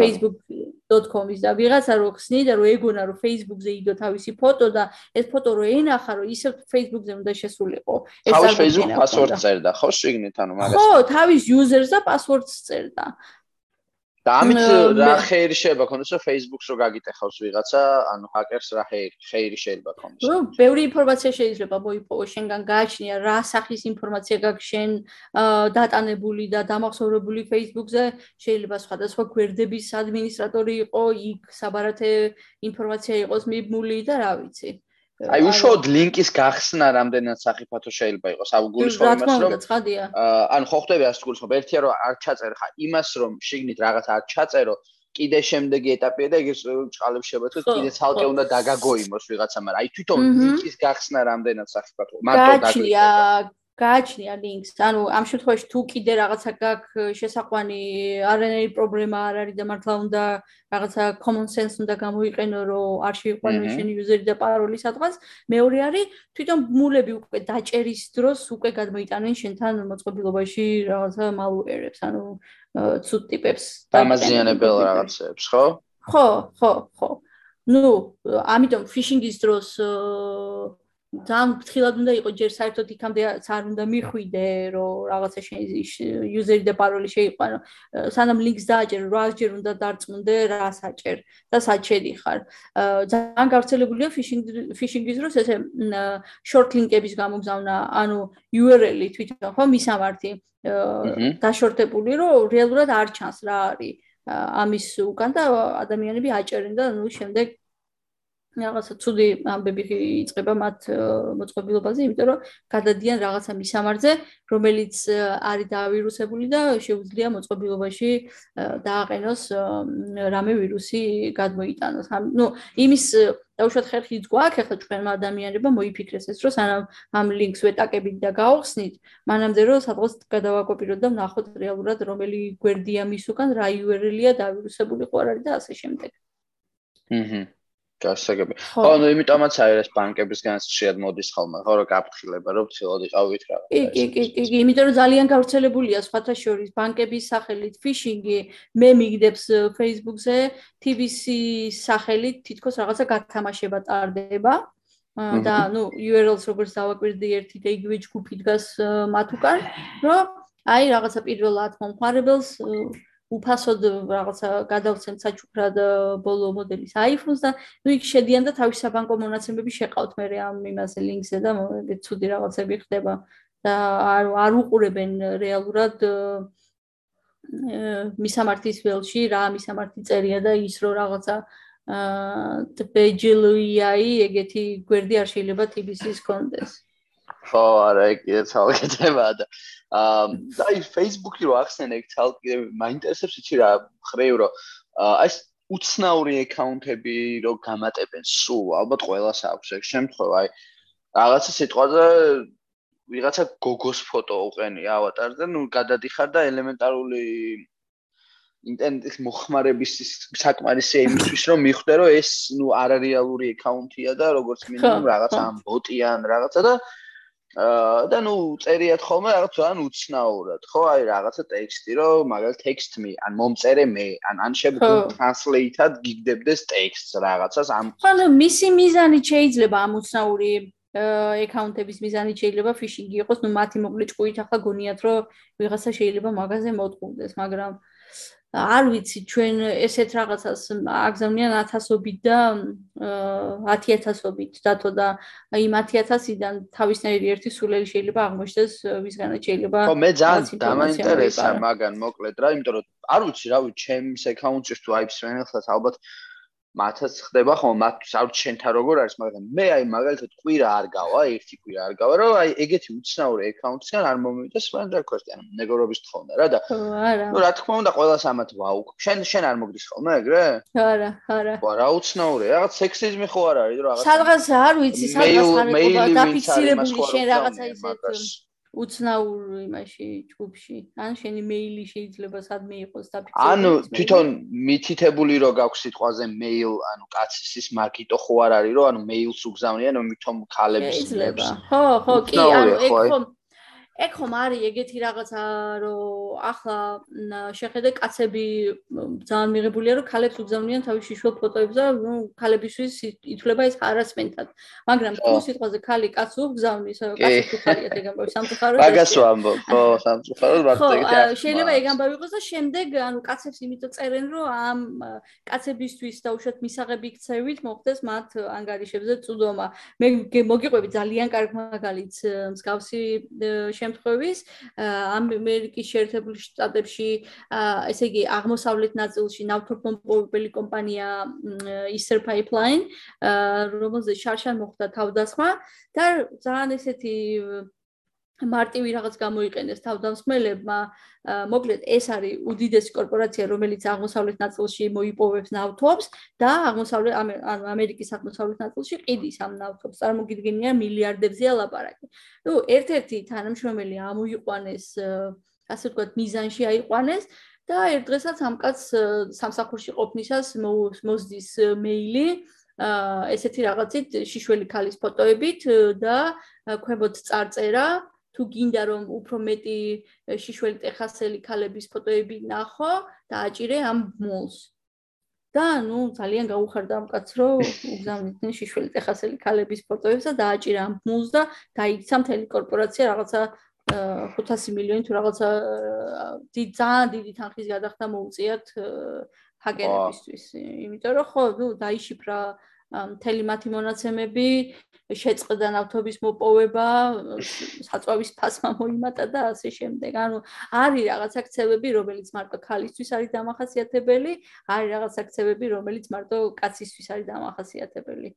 facebook.com-ის და ვიღაცა რო ხსნიდა რომ ეგონა რომ facebook-ზე იდო თავისი ფოტო და ეს ფოტო რო ენახა რომ ისე facebook-ზე უნდა შესულიყო. ეს არის facebook password-ს წერდა ხო შეგნით ანუ მაგას? ხო თავის user-ს და password-ს წერდა და ამით რა ხეირი შეიძლება ქონდეს რომ Facebook-ს რო გაგიტეხავს ვიღაცა, ანუ ჰაკერს რა ხეირი შეიძლება ქონდეს. ნუ, ბევრი ინფორმაცია შეიძლება მოიპოვოს შენგან გააჩნია რა სახის ინფორმაცია გაქვს შენ დატანებული და დამახსოვრებული Facebook-ზე, შეიძლება სხვადასხვა გვერდების ადმინისტრატორი იყო, იქ საბარათე ინფორმაცია იყოს მიბმული და რა ვიცი. აი უშუალოდ ლინკის გახსნა რამდენად საფათო შეიძლება იყოს ამ გულისხმობს რომ ანუ ხო ხდება ასე გულისხმობ ერთია რომ არ ჩაწერე ხა იმას რომ შიგნით რაღაც არ ჩაწერო კიდე შემდეგი ეტაპია და ეგრე ჭყალებს შევეთქო კიდე ცალკე უნდა დაგაგოიმოს ვიღაცა მაგრამ აი თვითონ ლინკის გახსნა რამდენად საფათო მარტო დაგაჩნია გააჩნია ლინკს. ანუ ამ შემთხვევაში თუ კიდე რაღაცა გაქვს შესაყვანი, არანაირი პრობლემა არ არის და მართლა უნდა რაღაცა common sense უნდა გამოიყენო, რომ არ შეიყვანო შენი user და paroli სადღაც. მეორე არის თვითონ მულები უკვე დაჭერის დროს უკვე გადმოიტანენ შენთან მოწყობილობაში რაღაცა malware-ებს, ანუ ცუდ ტიპებს და ამაზიანებელ რაღაცებს, ხო? ხო, ხო, ხო. ნუ, ამიტომ phishing-ის დროს აა ძალიან ფრთხილად უნდა იყოს ჯერ საერთოდ იქამდე არ უნდა მიხვიდე რომ რაღაცა შენ იუზერი და პაროლი შეიყვანო სანამ ლინკს დააჭერ რასჯერ უნდა დარწმუნდე რა საჭერ და საჭერი ხარ. ძალიან გავრცელებულია ფიშინგ ფიშინგის დროს ესე შორტ ლინკების გამოგზავნა ანუ URL-ი თვითონ ხო მისამართი დაშორტებული რომ რეალურად არ ჩანს რა არის ამის უკან და ადამიანები აჭერენ და ნუ შემდეგ რაღაცა ცუდი ამბები იწება მათ მოწყობილობაზე, იმიტომ რომ გადადიან რაღაცა მისამართზე, რომელიც არის დაავირუსებული და შეუძლია მოწყობილობაში დააყენოს რამე ვირუსი გადმოიტანოს. ნუ იმის დაუშვათ ხერხიც გვაქვს ახლა ჩვენმა ადამიანებმა მოიფიქრეს ეს, რომ სანამ ამ ლინკს ვეტაკებით და გაახსნით, მანამდე რომ სადღაც გადავაკოპიროთ და ვნახოთ რეალურად რომელი გვერდია მის უკან, რა URL-ია დაავირუსებული ხო არ არის და ასე შემდეგ. აჰა გასაგები. ხო, ნუ იმიტომაც არის ეს ბანკებისგან შეიძლება მოდის ხოლმე, ხო, რომ გაფრთხილება, რომ ცილად იყავით რა. კი, კი, კი, კი, კი, იმიტომ რომ ძალიან გავრცელებულია სხვათა შორის ბანკების სახელით ფიშინგი, მე მიგდებს Facebook-ზე, TBC-ის სახელით თითქოს რაღაცა გათამაშება ტარდება. და ნუ URL-ს როგორც დავაკვირდი ერთი და იგივე ჯგუფი დგას მათ უკან, რომ აი რაღაცა პირველად მომხარებელს უფასოდ რაღაცა გადავცემ საჩუქრად ბოლო მოდელის iPhone-ს და ნუ იქ შედიან და თავის საბანკო მონაცემები შეყავთ მე ამ იმაზე ლინკზე და ეგ ცუდი რაღაცები ხდება და არ არ უყურებენ რეალურად მისამართის ველში რა მისამართი წერია და ის რო რაღაცა აა ტბეჯლუიაი ეგეთი გვერდი არ შეიძლება TBC-ს კონდეს. ხო, არა, ეგ ცალკეთება და აა აი Facebook-ი რო ახსენე ეგ ცალკე მაინტერესებს იცი რა ხრევ რო აი უცნაური აკაუნტები რო გამატებენ სულ ალბათ ყველას აქვს ეგ შემთხვევა აი რაღაცა სიტყვაზე ვიღაცა გოგოს ფოტო უყენია ავატარზე ნუ გადადიხარ და ელემენტარული ინტერნეტის მოხმარების საკმარისია იმისთვის რომ მიხვდე რომ ეს ნუ არარეალური აკაუნტია და როგორც მინიმუმ რაღაცა ამ ბოტიან რაღაცა და და ნუ წერიათ ხოლმე რაღაც ძალიან უცნაურად, ხო? აი რაღაცა ტექსტი, რომ მაგალ text me, ან მომწერე მე, ან ან შეიძლება translate-ად გიგდებდეს ტექსტს რაღაცას ამ ხო, ნუ მისი მიზანი შეიძლება ამ უცნაური აკაუნტების მიზანი შეიძლება ფიშინგი იყოს, ნუ მათი მოკლე ჭკუით ახლა გონიათ, რომ ვიღაცა შეიძლება მაგაზე მოტყუდეს, მაგრამ არ ვიცი ჩვენ ესეთ რაღაცას აგზავნიან 1000ობით და 10000ობით დათო და იმ 10000-დან თავისნაირი ერთი სულელი შეიძლება აღმოჩნდეს ვისგანაც შეიძლება ხო მე ძალიან დამაინტერესა მაგან მოკლედ რა იმიტომ რომ არ ვიცი რა ვიცი ჩემს აკაუნტში თუ აი ფსვენელსაც ალბათ მათაც ხდება ხო მათ საერთოდ შენთან როგორ არის მაგრამ მე აი მაგალითად კვირა არ გავა ერთი კვირა არ გავა რომ აი ეგეთი უცნაური აკაუნტისგან არ მომივიდეს მან რა ქვია ანუ მეგობრობის თხოვნა რა და ნუ რა თქმა უნდა ყველას ამათ ვაუკ შენ შენ არ მოგდის ხოლმე ეგრე? არა არა. ვა რა უცნაური რაღაც სექსიზმი ხო არ არის რაღაც სადღაც არ ვიცი სადღაც არ იყო დაფიქსირებული შენ რაღაცა ისეთ უცნაურ იმაში ჯგუფში. ან შენი მეილი შეიძლება სადმე იყოს დაფიქსირებული ანუ თვითონ მითითებული რო გაქვს სიტყვაზე მეილ ანუ კაცის ის მაგიტო ხო არ არის რომ ანუ მეილს უგზავნიან მithom ქალების შეიძლება. ხო ხო კი ანუ ეგ ხო ეგ ხომ არის ეგეთი რაღაცა რომ ახლა შეხედე კაცები ძალიან მიღებულია რომ ქალებს უგზავნიან თავის შიშველ ფოტოებს და ნუ ქალებისთვის ითვლება ეს ჰარასმენტად. მაგრამ თუ სიტყვაზე ქალი კაცს უგზავნის კაცი ხარია ეგ ამბავი სამწუხაროდ მაგას ვამბობ ხო სამწუხაროდ ეგეთი ხო შეიძლება ეგ ამბავი იყოს და შემდეგ ანუ კაცებს იმიტომ წერენ რომ ამ კაცებისთვის დაუშვათ მისაღები ქცევით მოხდეს მათ ანგარიშებზე წუდომა. მე მოგიყვები ძალიან კარგ მაგალითს მსგავსი შემთხვევის ამერიკის შეერთებული შტატებში ესე იგი აღმოსავლეთ ნაწილში ნავთობმოპოვებელი კომპანია Eastern Pipeline რომელზეც შარშან მოხდა თავდასხმა და ძალიან ესეთი მარტივი რაღაც გამოიყენეს თავდამსხმელებმა. მოკლედ ეს არის უდიდესი კორპორაცია, რომელიც აღმოსავლეთ ნაწილში მოიპოვებს ნავთობს და აღმოსავლეთ ანუ ამერიკის აღმოსავლეთ ნაწილში ყიდის ამ ნავთობს. წარმოგიდგენია მილიარდებზეა ლაპარაკი. ნუ ერთ-ერთი თანამშრომელი ამოიყვანეს, ასე ვთქვათ, მიზანში აიყვანეს და ერთ დღესაც ამ კაც სამსახურში ყოფნისას მოსდის მეილი აა ესეთი რაღაცით შიშველი ქალის ფოტოებით და ქვემოთ წარწერა თუ გინდა რომ უფრო მეტი შიშველი ტეხასელი ქალების ფოტოები ნახო და აჭირე ამ მოლს. და ნუ ძალიან გაუხარდა ამ კაცს რომ უგზავნიდნენ შიშველი ტეხასელი ქალების ფოტოებს და დააჭირა ამ მოლს და დაიქცა მთელი კორპორაცია რაღაცა 500 მილიონი თუ რაღაცა დიდი ძალიან დიდი თანხის გადახდა მოუწიათ ჰაკერებისთვის. იმიტომ რომ ხო, ნუ დაიშიფრა მთელი მათი მონაცემები შეწყდა ნავთობის მოპოვება, საწვავის ფასმა მოიმატა და ასე შემდეგ. ანუ არის რაღაც აქცევები, რომელიც მარტო ქალისთვის არის დამახასიათებელი, არის რაღაც აქცევები, რომელიც მარტო კაცისთვის არის დამახასიათებელი.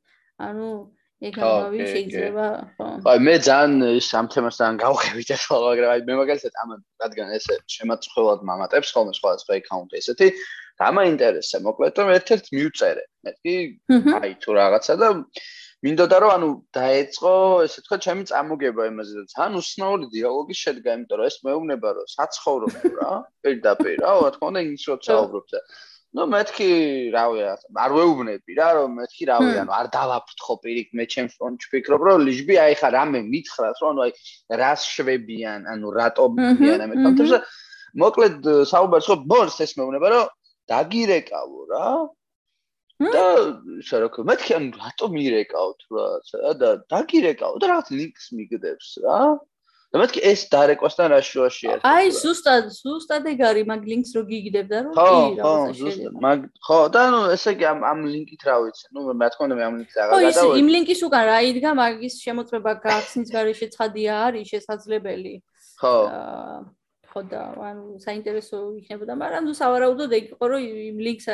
ანუ ეგ ამბავი შეიძლება, ხო. აი მე ძალიან ამ თემას ძალიან გავხევით ახლა, მაგრამ აი მე მაგალითად ამ რადგან ესე შემაწხვევად მამატებს ხოლმე სხვა სხვა აკაუნტი ესეთი დამაინტერესე მოკლედ რომ ერთ-ერთ მიუწერე. მე კი აი თუ რაღაცა და მინდოდა რომ ანუ დაეწყო ესე თქვა ჩემი წამოგება იმაზე და თან უსნაური დიალოგი შედგა იმიტომ რომ ეს მეუბნება რომ საცხოვრობ რა პირდაპირ რა რა თქმა უნდა ის როცა საუბრობ და ну მეთქი რავი არ ვეუბნები რა რომ მეთქი რავი ანუ არ დავაფრთხო პირიქ მე ჩემს ფონჩ ფიქრობ რომ ლიჟბი აი ხა რამე მითხრას რომ ანუ აი რას შვებიან ანუ რატო მიან ამ კონტექსტზე მოკლედ საუბარს ხო ბორს ეს მეუბნება რომ დაგირეკავო რა და ისე რა ქვია, მეთქი ან რატო მირეკავთ რა და დაგირეკავ და რაღაც ლინკს მიგდებს რა. და მეთქი ეს დარეკვასთან რა შუაში არის. აი ზუსტად, ზუსტად ეგ არის მაგ ლინკს რო გიგდებდა რომ კი რაღაცა შეიძლება. მაგ ხო და ნუ ესე იგი ამ ამ ლინკით რა ვიცი. ნუ მე უნდა მე ამ ლინკს აღარ გადავედი. ხო ის იმ ლინკის უკან რა იდგა მაგის შემოწმება გახსნის გარეშე ცხადია არის შესაძლებელი. ხო. ხო და ანუ საინტერესო იქნებოდა, მაგრამ ნუ სავარაუდოდ ეგ იყო რომ იმ ლინკს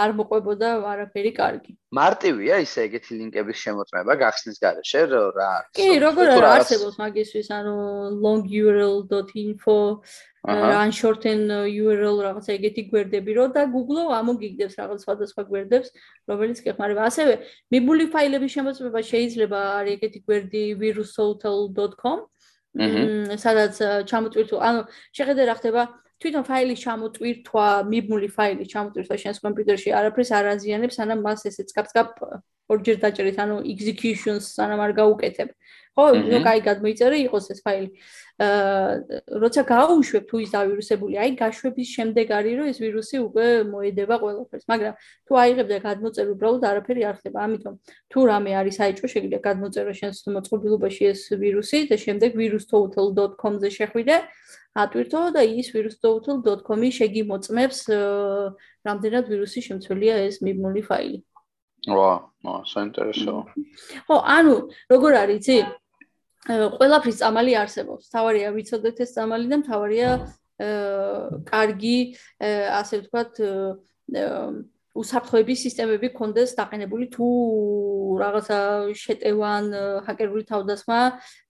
არ მოყვებოდა არაფერი კარგი. მარტივია ისე ეგეთი ლინკების შემოწმება გახსნის garaშე რა არის? კი, როგორ არსებობს მაგისთვის, ანუ longurl.info ან shorten url რაღაცა ეგეთი გვერდები რო და Google ამოგიგდებს რაღაც სხვადასხვა გვერდებს, რომელიც გეხმარება. ასევე მიბული ფაილების შემოწმება შეიძლება არის ეგეთი გვერდი virushotel.com მმ სადაც ჩამოტვირთო ანუ შეხედე რა ხდება თვითონ ფაილის ჩამოტვირთვა მიბმული ფაილის ჩამოტვირთვა შენს კომპიუტერში არაფერს არ აზიანებს სანამ მას ესე წკაპ-წკაპ ორჯერ დაჭერით ანუ executions სანამ არ გაუკეთებ. ხო ნუ კაი გადმოიწერე იყოს ეს ფაილი. აა როცა გაუშვებ თუ ის დავირუსებული აი გაშვების შემდეგ არის რომ ეს ვირუსი უკვე მოედება ყველაფერს მაგრამ თუ აიღებ და გადმოწერ უბრალოდ არაფერი არ ხდება. ამიტომ თუ რამე არის საჭირო შეგიძლია გადმოწერო შენს მოწყობილობაში ეს ვირუსი და შემდეგ virustotal.com-ზე შეხვიდე ატვირთო და ის virustotal.com-ი შეგიმოწმებს რამდენად ვირუსი შემცველია ეს მიბმული ფაილი ვა, ვა, საინტერესოა. ხო, ანუ როგორ არის, იცი? ყველაფრის წამალი არსებობს. თავარია ვიცოდეთ ეს წამალი და თავარია აა კარგი ასე ვთქვათ უსაფრთხოების სისტემები კონდეს დაყენებული თუ რაღაცა შეტევან ჰაკერული თავდასხმა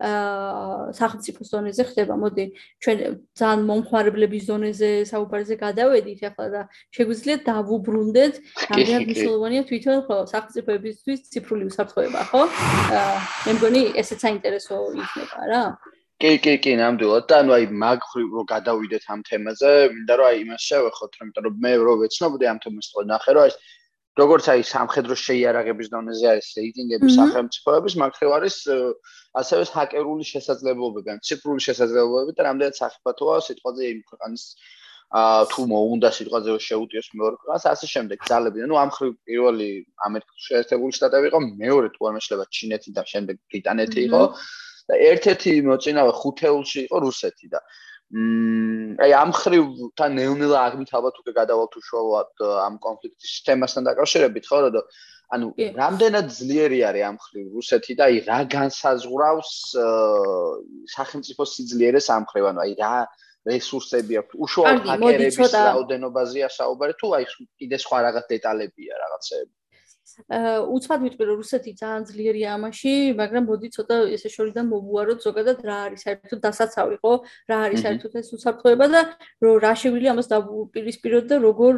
აა სახელმწიფო ზონეზე ხდება. მოდი ჩვენ ძალიან მომხმარებლების ზონეზე საუბარზე გადავედით ახლა და შეგვიძლია დავუბრუნდეთ რამდენად მნიშვნელოვანია თვითონ ხო სახელმწიფოებისთვის ციფრული უსაფრთხოება, ხო? მე მგონი ესეც საინტერესო იქნება რა. კი კი კი ნამდვილად. და ანუ აი მაგ ხრივ რო გადავიდეთ ამ თემაზე მინდა რომ აი იმას შევეხოთ იმიტომ რომ მე რო ვეცნობდი ამ თემას თქო ნახე რომ აი როგორც აი სამხედრო შეიარაღების დონეზე არის რეიტინგები სახელმწიფოების მაგ ხრივ არის ასევე ჰაკერული შესაძლებლობები ან ციფრული შესაძლებლობები და რამდენად საფათოა სიტყვაზე იმ ქვეყნის ა თუ მოუნდა სიტყვაზე შეუტიოს მეორე ქვეყანას ასე შემდეგ. ძალები ნუ ამ ხრივ პირველი ამერიკის შეერთებული შტატები იყო მეორე თუ არ მეშლება ჩინეთი და შემდეგ ბრიტანეთი იყო და ერთ-ერთი მოწინავე ხუთეულში იყო რუსეთი და მმ აი ამ ხრივ თან ნეონელა აღმით ალბათ უკვე გადავალთ უშუალოდ ამ კონფლიქტის თემასთან დაკავშირებით ხო რომ ანუ რამდენად ძლიერი არის ამ ხრივ რუსეთი და აი რა განსაზღვრავს სახელმწიფო სიძლიერეს ამ ხრივ? ანუ აი რა რესურსები აქვს უშუალოდ ჰაკერების რაოდენობაზეა საუბარი თუ აი კიდე სხვა რაღაც დეტალებია რაღაცეები უცბად ვიტყვი რომ რუსეთი ძალიან ძლიერია ამაში, მაგრამ მოდი ცოტა ესე შორიდან მოვუაროთ ზოგადად რა არის საერთოდ დასაცავი, ხო? რა არის საერთოდ ეს უსაფრთხოება და რომ რა შეგვიძლია ამას დაპირისპიროთ და როგორ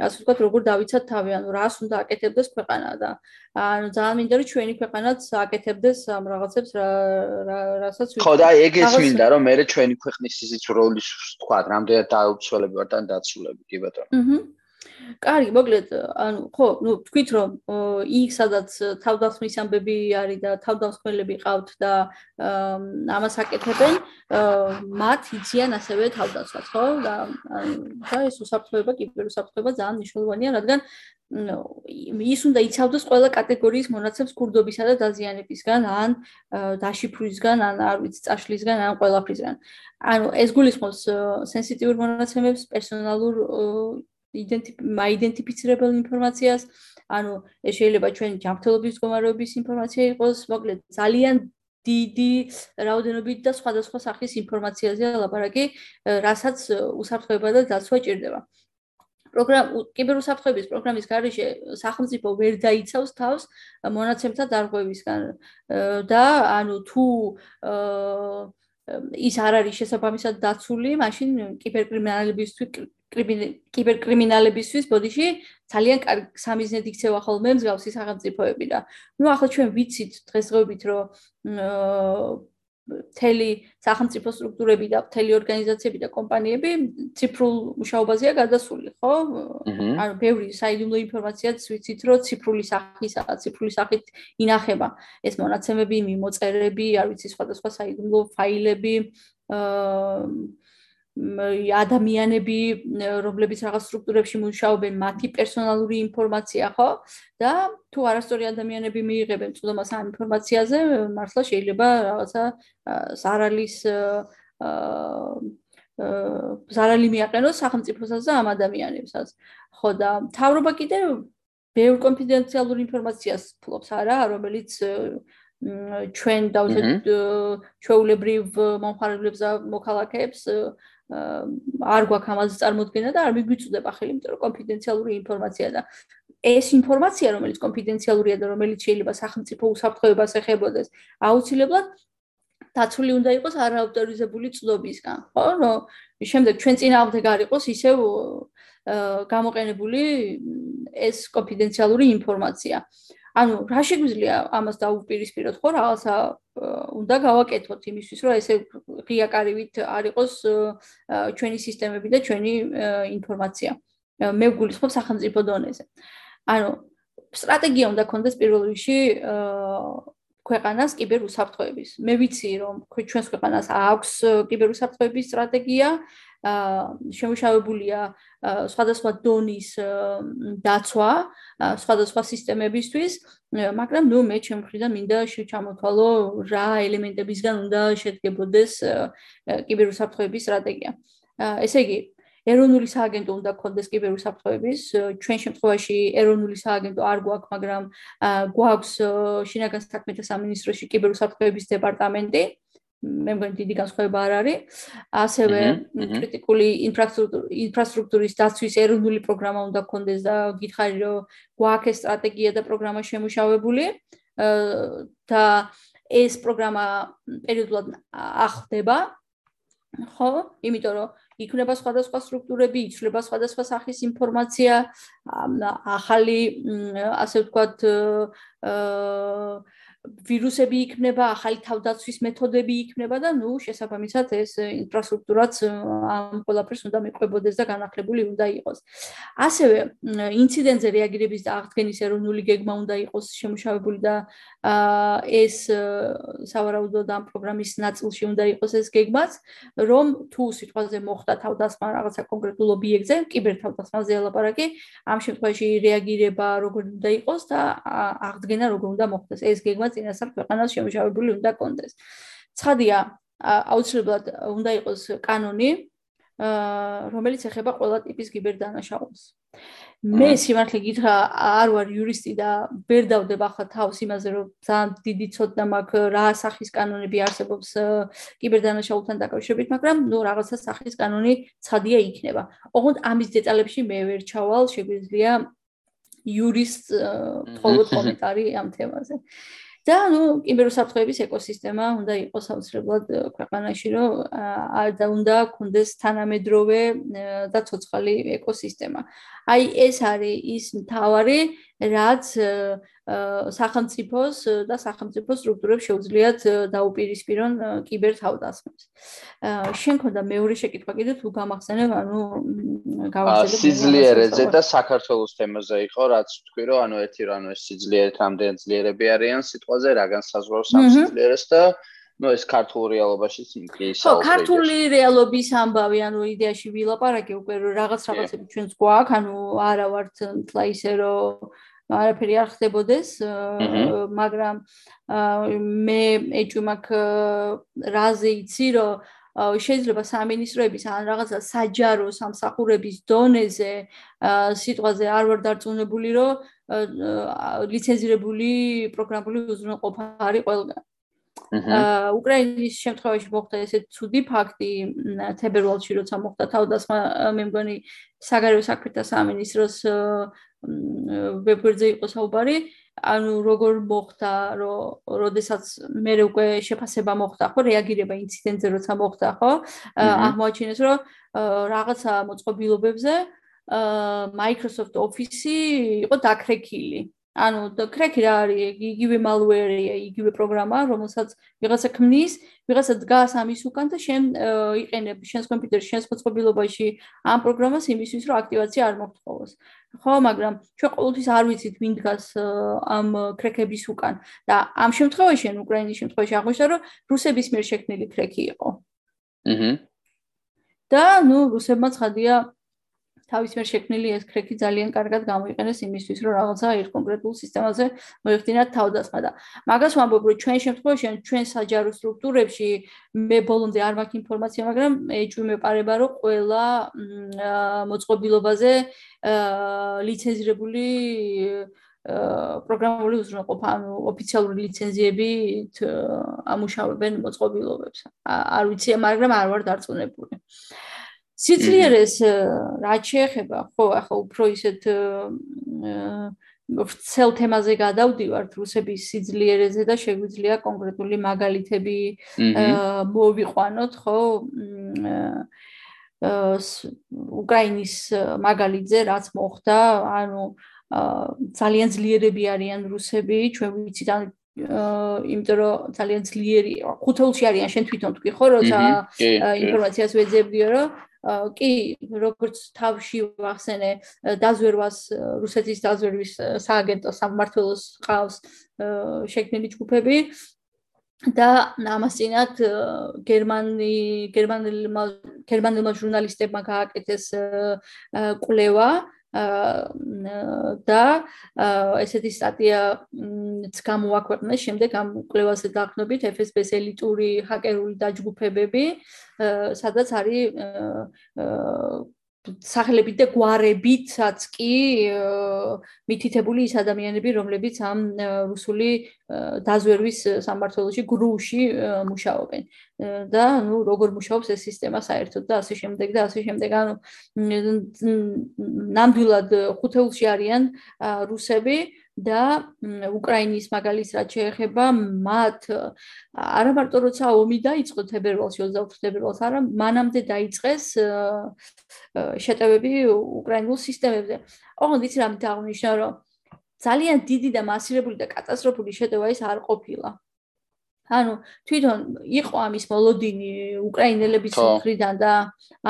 ასე ვთქვათ, როგორ დავიცათ თავი, ანუ რას უნდა აკეთებდეს ქვეყანა და ანუ ძალიან მინდა რომ ჩვენი ქვეყანაც აკეთებდეს ამ რაღაცებს რა რასაც ხო და ეგეც მინდა რომ მე ჩვენი ქვეყნის ისიც როლის თქვა, რამდენად დაუცველები ვარ და დაცულები, კი ბატონო. აჰა კარგი, მოკლედ, ანუ ხო, ნუ თქვით რომ იქ სადაც თავდასხმის ამბები არის და თავდასხმელები ყავთ და ამას აკეთებენ, მათ იციან ასევე თავდასხმას, ხო? და და ეს უსაფრთხოება, კიბერუსაფრთხოება ძალიან მნიშვნელოვანია, რადგან ის უნდა იცავდეს ყველა კატეგორიის მონაცემს კურდობისა და დაზიანებისგან, ან დაშიფრვისგან, ან არ ვიცი, წაშლისგან, ან ყველაფრისგან. ანუ ეს გულისხმობს სენსიტიურ მონაცემებს, პერსონალურ იდენტიფიცირებელ ინფორმაციას, ანუ ეს შეიძლება ჩვენი ჯანმრთელობის მდგომარეობის ინფორმაცია იყოს, მოკლედ ძალიან დიდი რაოდენობით და სხვადასხვა სახის ინფორმაციაზეა ლაპარაკი, რასაც უსაფრთხოება და დაცვა ჭირდება. პროგრამ კიბერუსაფრთხოების პროგრამის გარეშე სახელმწიფო ვერ დაიცავს თავს მონაცემთა დარღვევისგან და ანუ თუ ის არ არის შესაბამისად დაცული, მაშინ კიბერკრიმინალებისთვის კიბერკრიმინალებისთვის ბოდიში ძალიან კარგი სამიზნედ იქცევა ხოლმე მსგავსი სახელმწიფოები და ნუ ახლა ჩვენ ვიცით დღესდღეობით რომ თელი სახელმწიფო სტრუქტურები და თელი ორგანიზაციები და კომპანიები ციფრულ მუშაობაზეა გადასული, ხო? ანუ ბევრი საიდუმლო ინფორმაციაც ვიცით, რომ ციფრული სახისაა, ციფრული სახით ინახება. ეს მონაცემები, მიმოწერები, არ ვიცი, სხვადასხვა საიდუმლო ფაილები, აა ადამიანები, რომლებიც რაღაც სტრუქტურებში მუშაობენ, მათი პერსონალური ინფორმაცია, ხო? და თუ არასწორი ადამიანები მიიღებენ წვდომას ამ ინფორმაციაზე, მართლა შეიძლება რაღაცა ზარალის აა ზარალი მიაყენოს სახელმწიფოსაც და ამ ადამიანებსაც. ხო და თავრობა კიდე ბევრ კონფიდენციალურ ინფორმაციას ფლობს, არა, რომელიც ჩვენ დავუშვათ ჩვეულებრივ მომხმარებლებს და მოქალაქეებს არ გვაქვს ამაზე წარმოქმნა და არ მიგვიწვდება ხელი, იმიტომ რომ კონფიდენციალური ინფორმაცია და ეს ინფორმაცია, რომელიც კონფიდენციალურია და რომელიც შეიძლება სახელმწიფო უსაფრთხოებას ეხებოდეს, აუცილებლად დაცული უნდა იყოს არაავტორიზებული წნობისგან, ხო? რომ შემდეგ ჩვენ წინააღმდეგ არ იყოს ისევ გამოყენებული ეს კონფიდენციალური ინფორმაცია. ანუ რა შეგვიძლია ამას დაუპირისპიროთ ხო? რაღაცა უნდა გავაკეთოთ იმისთვის რომ ესე ღიაკარივით არ იყოს ჩვენი სისტემები და ჩვენი ინფორმაცია. მე ვგულისხმობ სახელმწიფო დონეზე. ანუ სტრატეგია უნდა ქონდეს პირველ რიგში ქვეყანას კიბერუსაფრთხოების. მე ვიცი რომ ჩვენს ქვეყანას აქვს კიბერუსაფრთხოების სტრატეგია შემუშავებულია სხვადასხვა დონის დაცვა სხვადასხვა სისტემებისთვის, მაგრამ ნუ მე ჩემ მხრიდან მინდა შეჩამოთვალო რა ელემენტებისგან უნდა შედგებოდეს კიბერუსაფრთხოების სტრატეგია. ესე იგი, ეროვნული სააგენტო უნდა გქონდეს კიბერუსაფრთხოების, ჩვენ შემთხვევაში ეროვნული სააგენტო არ გვაქვს, მაგრამ გვაქვს შინაგან საქმეთა სამინისტროში კიბერუსაფრთხოების დეპარტამენტი. მე მგონი დიდი განსხვავება არ არის. ასევე კრიტიკული ინფრასტრუქტურის დაცვის ეროვნული პროგრამა უნდა გქონდეს და გითხარი რომ გვაქვს სტრატეგია და პროგრამა შემუშავებული და ეს პროგრამა პერიოდულად ახდება. ხო, იმიტომ რომ იქნება სხვადასხვა სტრუქტურები, იცვლება სხვადასხვა სახის ინფორმაცია, ახალი ასე ვთქვათ აა ვირუსები იქნება, ახალი თავდაცვის მეთოდები იქნება და ნუ შესაბამისად ეს ინფრასტრუქტურაც ამ ყველაფერს უნდა მიყვებოდეს და განახლებული უნდა იყოს. ასევე ინციდენტზე რეაგირების და აღდგენის ეროვნული გეგმა უნდა იყოს შემუშავებული და ეს სავარაუდოდ ამ პროგრამის ნაწილში უნდა იყოს ეს გეგმაც, რომ თუ სიტყვაზე მოხდა თავდასხმა რაღაცა კონკრეტულ ობიექტზე, კიბერთავდასხმაზე ელაპარაკი, ამ შემთხვევაში რეაგირება როგორ უნდა იყოს და აღდგენა როგორ უნდა მოხდეს. ეს გეგმა წინასწარ ქვეყანას შემოშავებული უნდა კონდეს. ცხადია, აუცილებლად უნდა იყოს კანონი, რომელიც ეხება ყველა ტიპის კიბერდანაშაულს. მე სიმართლე გითხრა, არ ვარ იურისტი და ვერ დავდებ ახლა თავს იმაზე, რომ ძალიან დიდი ცოდნა მაქვს რა სახის კანონები არსებობს კიბერდანაშაულთან დაკავშირებით, მაგრამ ნუ რაღაცა სახის კანონი ცხადია იქნება. ოღონდ ამის დეტალებში მე ვერ ჩავალ, შეგვიძლია იურისტ მხოლოდ კომენტარი ამ თემაზე. და ნუ კიბერუსაფრთხოების ეკოსისტემა უნდა იყოს აუცილებლად ქვეყანაში, რომ და უნდა კონდეს თანამედროვე და ცოცხალი ეკოსისტემა. აი ეს არის ის მთავარი, რაც სახელმწიფოს და სახელმწიფო სტრუქტურებს შეუძლიათ დაუპირისპირონ კიბერთავდასხმებს. შენ ქონდა მეორე შეკითხვა კიდე თუ გამახსენებ, ანუ გავაგზავნე სიძლიერეზე და საქართველოს თემაზე იყო, რაც თქვი რომ ანუ ერთი რა ანუ ეს სიძლიერეთ რამდენ ძლიერები არიან სიტყვაზე, რა განსაზღვრავს ამ სიძლიერეს და ну ეს ქართულ რეალობაშიც კი ისაა. ხო, ქართული რეალობის ამბავი, ანუ იდეაში ვილაპარაკე უკვე რაღაც რაღაცები ჩვენს გვაქვს, ანუ არა ვართ თლა ისე რომ არაფერი არ ხდებოდეს, მაგრამ მე ეჭვი მაქვს რაზე იცი, რომ შეიძლება სამინისტროების ან რაღაცა საჯარო სამსახურების დონეზე სიტყვაზე არ ვარ დარწმუნებული, რომ ლიცენზირებული პროგრამული უზრუნველყოფა არის ყველგან. აა უკრაინის შემთხვევაში მოხდა ესეთ ცუდი ფაქტი თებერვალში როცა მოხდა თავდასხმა მე მგონი საგარეო საქმეთა სამინისტროს ვებგვერდზე იყო საუბარი ანუ როგორ მოხდა რომ როდესაც მე უკვე შეფასება მოხდა ხო რეაგირება ინციდენტზე როცა მოხდა ხო? აღმოაჩინეს რომ რაღაცა მოწყობილობებზე Microsoft Office იყო დაკრეკილი ანუ კრეკი რა არის? იგივე malware-ია, იგივე პროგრამა, რომელსაც ვიღაცა ქმნის, ვიღაცა დგას ამის უკან და შენ იყენებ შენს კომპიუტერში, შენს მოწყობილობაში ამ პროგრამას იმისთვის, რომ აქტივაცია არ მოხდეს. ხო, მაგრამ ჩვენ ყოველთვის არ ვიცით ვინ დგას ამ კრეკების უკან და ამ შემთხვევაში, ან უკრაინის შემთხვევაში აღნიშნა, რომ რუსების მიერ შექმნილი კრეკი იყო. აჰა. და ნუ რუსებმა ცხადია თავის მიერ შექმნილი ეს კრეკი ძალიან კარგად გამოიყენეს იმისთვის, რომ რაღაცა ერთ კონკრეტულ სისტემაზე მოიხდინათ თავდასხმა და მაგას ვამბობ, რომ ჩვენ შემთხვევაში ჩვენ საჯარო სტრუქტურებში მე ბოლომდე არ მაქვს ინფორმაცია, მაგრამ ეჭვი მეპარება, რომ ყველა მოწყობილობაზე ლიცენზირებული პროგრამული უზრუნველყოფა, ანუ ოფიციალური ლიცენზიებით ამუშავებენ მოწყობილობებს. არ ვიცი, მაგრამ არ ვარ დარწმუნებული. სიძლიერეს რაც შეეხება, ხო, ახლა უფრო ისეთ ცელ თემაზე გადავდივართ რუსების სიძლიერეზე და შეგვიძლია კონკრეტული მაგალითები მოვიყვანოთ, ხო? უკრაინის მაგალითზე რაც მოხდა, ანუ ძალიან ძლიერები არიან რუსები, ჩვენ ვიცით ან იმიტომ რომ ძალიან ძლიერი ხუთეულში არიან შენ თვითონ თქვი ხო როცა ინფორმაციას ვეძებდიო რომ კი როგორც თავში ვახსენე დაზვერვას რუსეთის დაზვერვის სააგენტო სამმართველოს ყავს შექმნილი ჯგუფები და ამასინათ გერმანი გერმანელმა გერმანელმა ჟურნალისტებმა გააკეთეს კვლევა და ესეთი სტატიაც გამოაქვეყნეს. შემდეგ ამ კვლევაზე დაყნობით FSB-ს ელიტური ჰაკერული დაჯგუფებები სადაც არის სახელებით და გვარებითაც კი მითითებული ის ადამიანები, რომლებიც ამ რუსული დაზვერვის სამართლოში გრუში მუშაობენ. და ნუ როგორ მუშაობს ეს სისტემა საერთოდ და ასე შემდეგ და ასე შემდეგ. ანუ ნამდვილად ხუთეულში არიან რუსები და უკრაინის მაგალითს რაც შეეხება მათ არა მარტო როცა ომი დაიწყო თებერვალში 24 თებერვალს არა მანამდე დაიწყეს შეტევები უკრაინულ სისტემებზე. ოღონდ იცი რამით აღნიშნა რომ ძალიან დიდი და მასირებული და კატასტროფული შეტევა ის არ ყოფილა. ანუ თვითონ იყო ამის მოლოდინი უკრაინელების მხრიდან და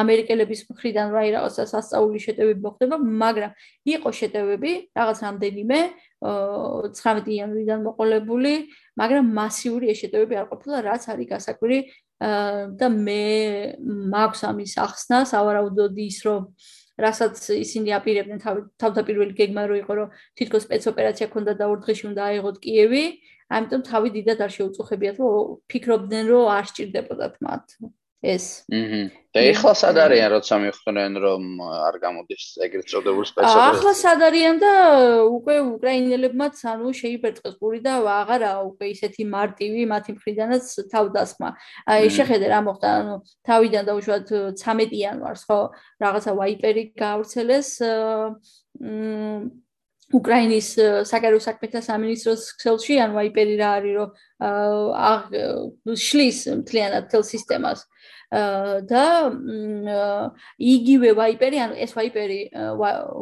ამერიკელების მხრიდან რა რაღაცა სასწაული შეტევები მოხდება, მაგრამ იყო შეტევები, რაღაც რამდენიმე 19 იანვრიდან მოყოლებული, მაგრამ მასიური შეტევები არ ყოფილა, რაც არის გასაკვირი და მე მაქვს ამის ახსნა, სავარაუდოდ ის რომ რასაც ისინი აპირებდნენ თავდაპირველი გეგმა რო იყო რომ თითქოს სპეცოპერაცია ქონდა და ორ დღეში უნდა აიღოთ კიევი, ამიტომ თავი დიდად არ შეუწუხებიათ რომ ფიქრობდნენ რომ არ სჭირდებოდათ მათ ეს. აჰა. და ეხლა სად არიან როცა მიხვდნენ რომ არ გამოდის ეგრეთ წოდებულ სპეციალისტებს? ახლა სად არიან და უკვე უკრაინელებმაც ანუ შეიპერწყეს პური და აღარა უკვე ისეთი მარტივი მათი მხრიდანაც თავდასხმა. აი შეხედე რა მოხდა ანუ თავიდან და უშუალოდ 13 იანვარს ხო რაღაცა ვაიპერი გაავრცელეს მ უკრაინის საგარეო საქმეთა სამინისტროს ქსელში ან ვაიპერი რა არის რომ აა შლის მთლიანად თელ სისტემას. და იგივე ვაიპერი ან ეს ვაიპერი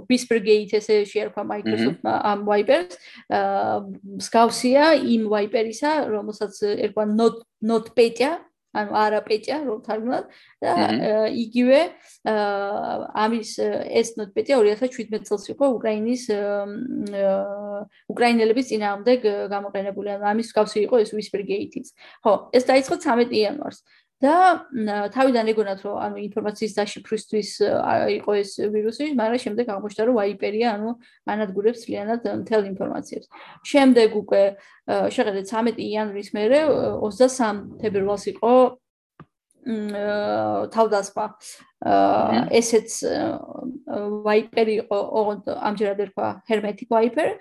Whispergate ესე შეერქვა Microsoft-მა ამ ვაიპერს. მსგავსია იმ ვაიპერისა რომელსაც ერქვა Not NotPetya ანუ არა პეტია რომ თარგმნათ და იგივე ამის ეს ნოტპეტია 2017 წელს იყო უკრაინის უკრაინელების წინააღმდეგ გამოყენებული. ანუ ამის მსგავსი იყო ეს whispergate-იც ხო ეს დაიწყო 13 იანვარს და თავიდან ეგონათ რომ ანუ ინფორმაციის დაშიფრვისთვის იყო ეს ვირუსი, მაგრამ შემდეგ აღმოჩნდა რომ ვაიპერია, ანუ ანადგურებს ძალიანად მთელ ინფორმაციებს. შემდეგ უკვე შეხედეთ 13 იანვრის მერე 23 თებერვალს იყო თავდასხმა. ესეც ვაიპერი იყო ოღონდ ამჯერად ერქვა hermetic viper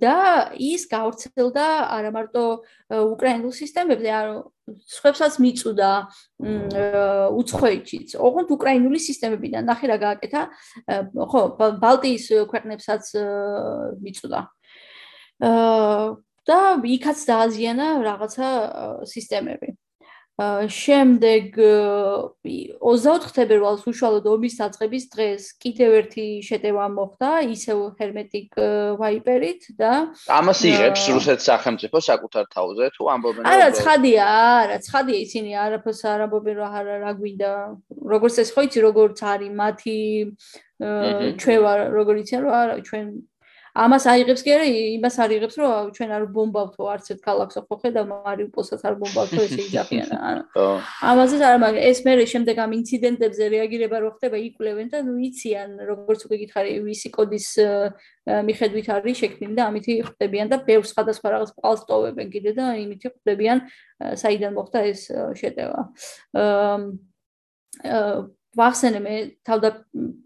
და ის გავრცელდა არა მარტო უკრაინულ სისტემებზე არა სხვებსაც მიწუდა უცხოეთშიც. ოღონდ უკრაინული სისტემებიდან ნახე რა გააკეთა ხო ბალტიის ქვეყნებსაც მიწუდა. და იქაც დააზიანა რაღაცა სისტემები შემდეგ 24 თებერვალს უშუალოდ ომის დაწყების დღეს კიდევ ერთი შეტევა მოხდა ისევ ჰერმეტიკ ვაიპერით და ამას იღებს რუსეთის სახელმწიფო საკუთარ თავზე თუ ამბობენ არა ცხადია არა ცხადია ისინი არაფერს არ ამბობენ რა რა გვინდა როგორც ეს ხო იცი როგორც არის მათი ჩვევა როგორ იციან რომ არა ჩვენ ამას აიღებს კი არა იმას არიღებს რომ ჩვენ არ ბომბავთო არც ერთ ქალაქს ხო ხედავ მარიუპოლსაც არ ბომბავთო ესე იძახიან ანუ. ამაზე არ მაგრამ ეს მე შემდეგ ამ ინციდენტებზე რეაგირება რო ხდება იკვლევენ და ნუ იციან როგორც უკვე გითხარი ვისი კოდის მიხედვით არის შექმნილი და ამითი ხდებიან და ბევრ სხვადასხვა რაღაც ყალს ტოვებენ კიდე და იმითი ხდებიან საიდან მოხდა ეს შეტევა. აა ვახსენე მე თავდა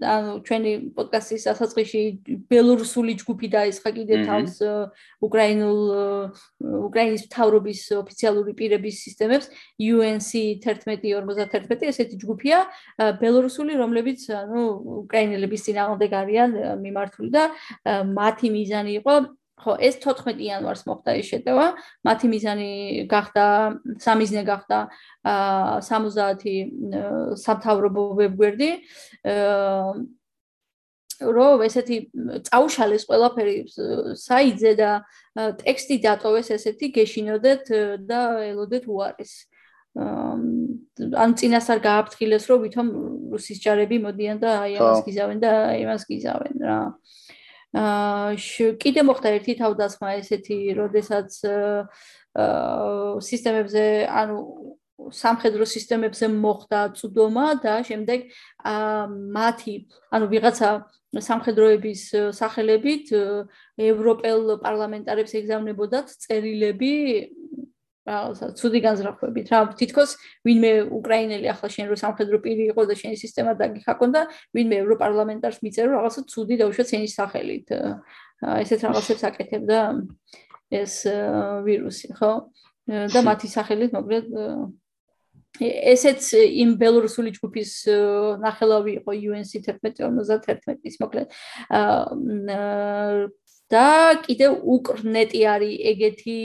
ანუ ჩვენი პოდკასტის დასაწყისში ბელორუსული ჯგუფი დაისხა კიდე თავს უკრაინულ უკრაინის მთავრობის ოფიციალური პირების სისტემებს UNC 1151 ესეთი ჯგუფია ბელორუსული რომლებიც ანუ უკრაინელების წინააღმდეგ არიან მიმართული და მათი მიზანი იყო ხო, ეს 14 იანვარს მოხდა ეს შეტევა. მათი მიზანი გახდა სამიზნე გახდა აა 70 სამთავრობო ვებგვერდი. აა რომ ესეთი წაუშალეს ყველაფერი საიძე და ტექსტი დატოვეს ესეთი გეშინოდეთ და ელოდეთ უარეს. ან წინასწარ გააფრთხილეს რომ ვითომ რუსის ჯარები მოდიან და აი ამას გიზავენ და აი ამას გიზავენ რა. აა კიდე მოხდა ერთი თავდასხმა ესეთი, როდესაც აა სისტემებზე, ანუ სამხედრო სისტემებზე მოხდა წვდომა და შემდეგ აა მათი, ანუ ვიღაცა სამხედროების სახელებით ევროპელ პარლამენტარებს ეგზავნებოდათ წერილები რაღაცა ცუდი განზრახვებით. რა თითქოს ვინმე უკრაინელი ახლა შენ რო სამხედრო პირი იყო და შენი სისტემა დაგიხაკონდა ვინმე ევროპარლამენტარს მიწერო რაღაცა ცუდი დაუშვათ ენის სახელით. ესეთ რაღაცებს აკეთებდა ეს ვირუსი ხო? და მათი სახელით მოკლედ ესეც იმ ბელორუსული ჯგუფის ნახელავი იყო UNC 1151-ის მოკლედ და კიდევ უკრნეტი არის ეგეთი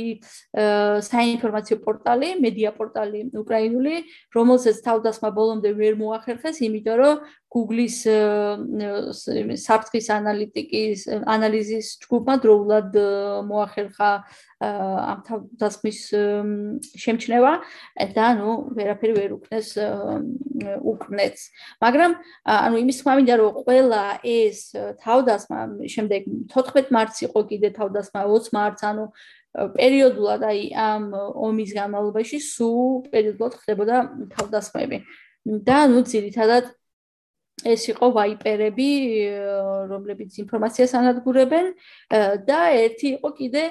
საინფორმაციო პორტალი, მედია პორტალი უკრაინული, რომელსაც თავდასხმა ბოლომდე ვერ მოახერხეს, იმიტომ რომ Google-ის საფრთხის ანალიტიკის ანალიზის ჯგუფმა დროულად მოახერხა ამ თავდასხმის შემჩნევა და ნუ ვერაფერი ვერ უკნეს უკნეს. მაგრამ ანუ იმის თქმა მინდა რომ ყველა ეს თავდასხმა შემდეგ 14 მარტს იყო კიდე თავდასხმა 20 მარტს ანუ პერიოდულად აი ამ ომის განმავლობაში სულ პერიოდულად ხდებოდა თავდასხმები. და ნუ ძირითადად ეს იყო ვაიპერები, რომლებიც ინფორმაციას ანადგურებენ და ერთი იყო კიდე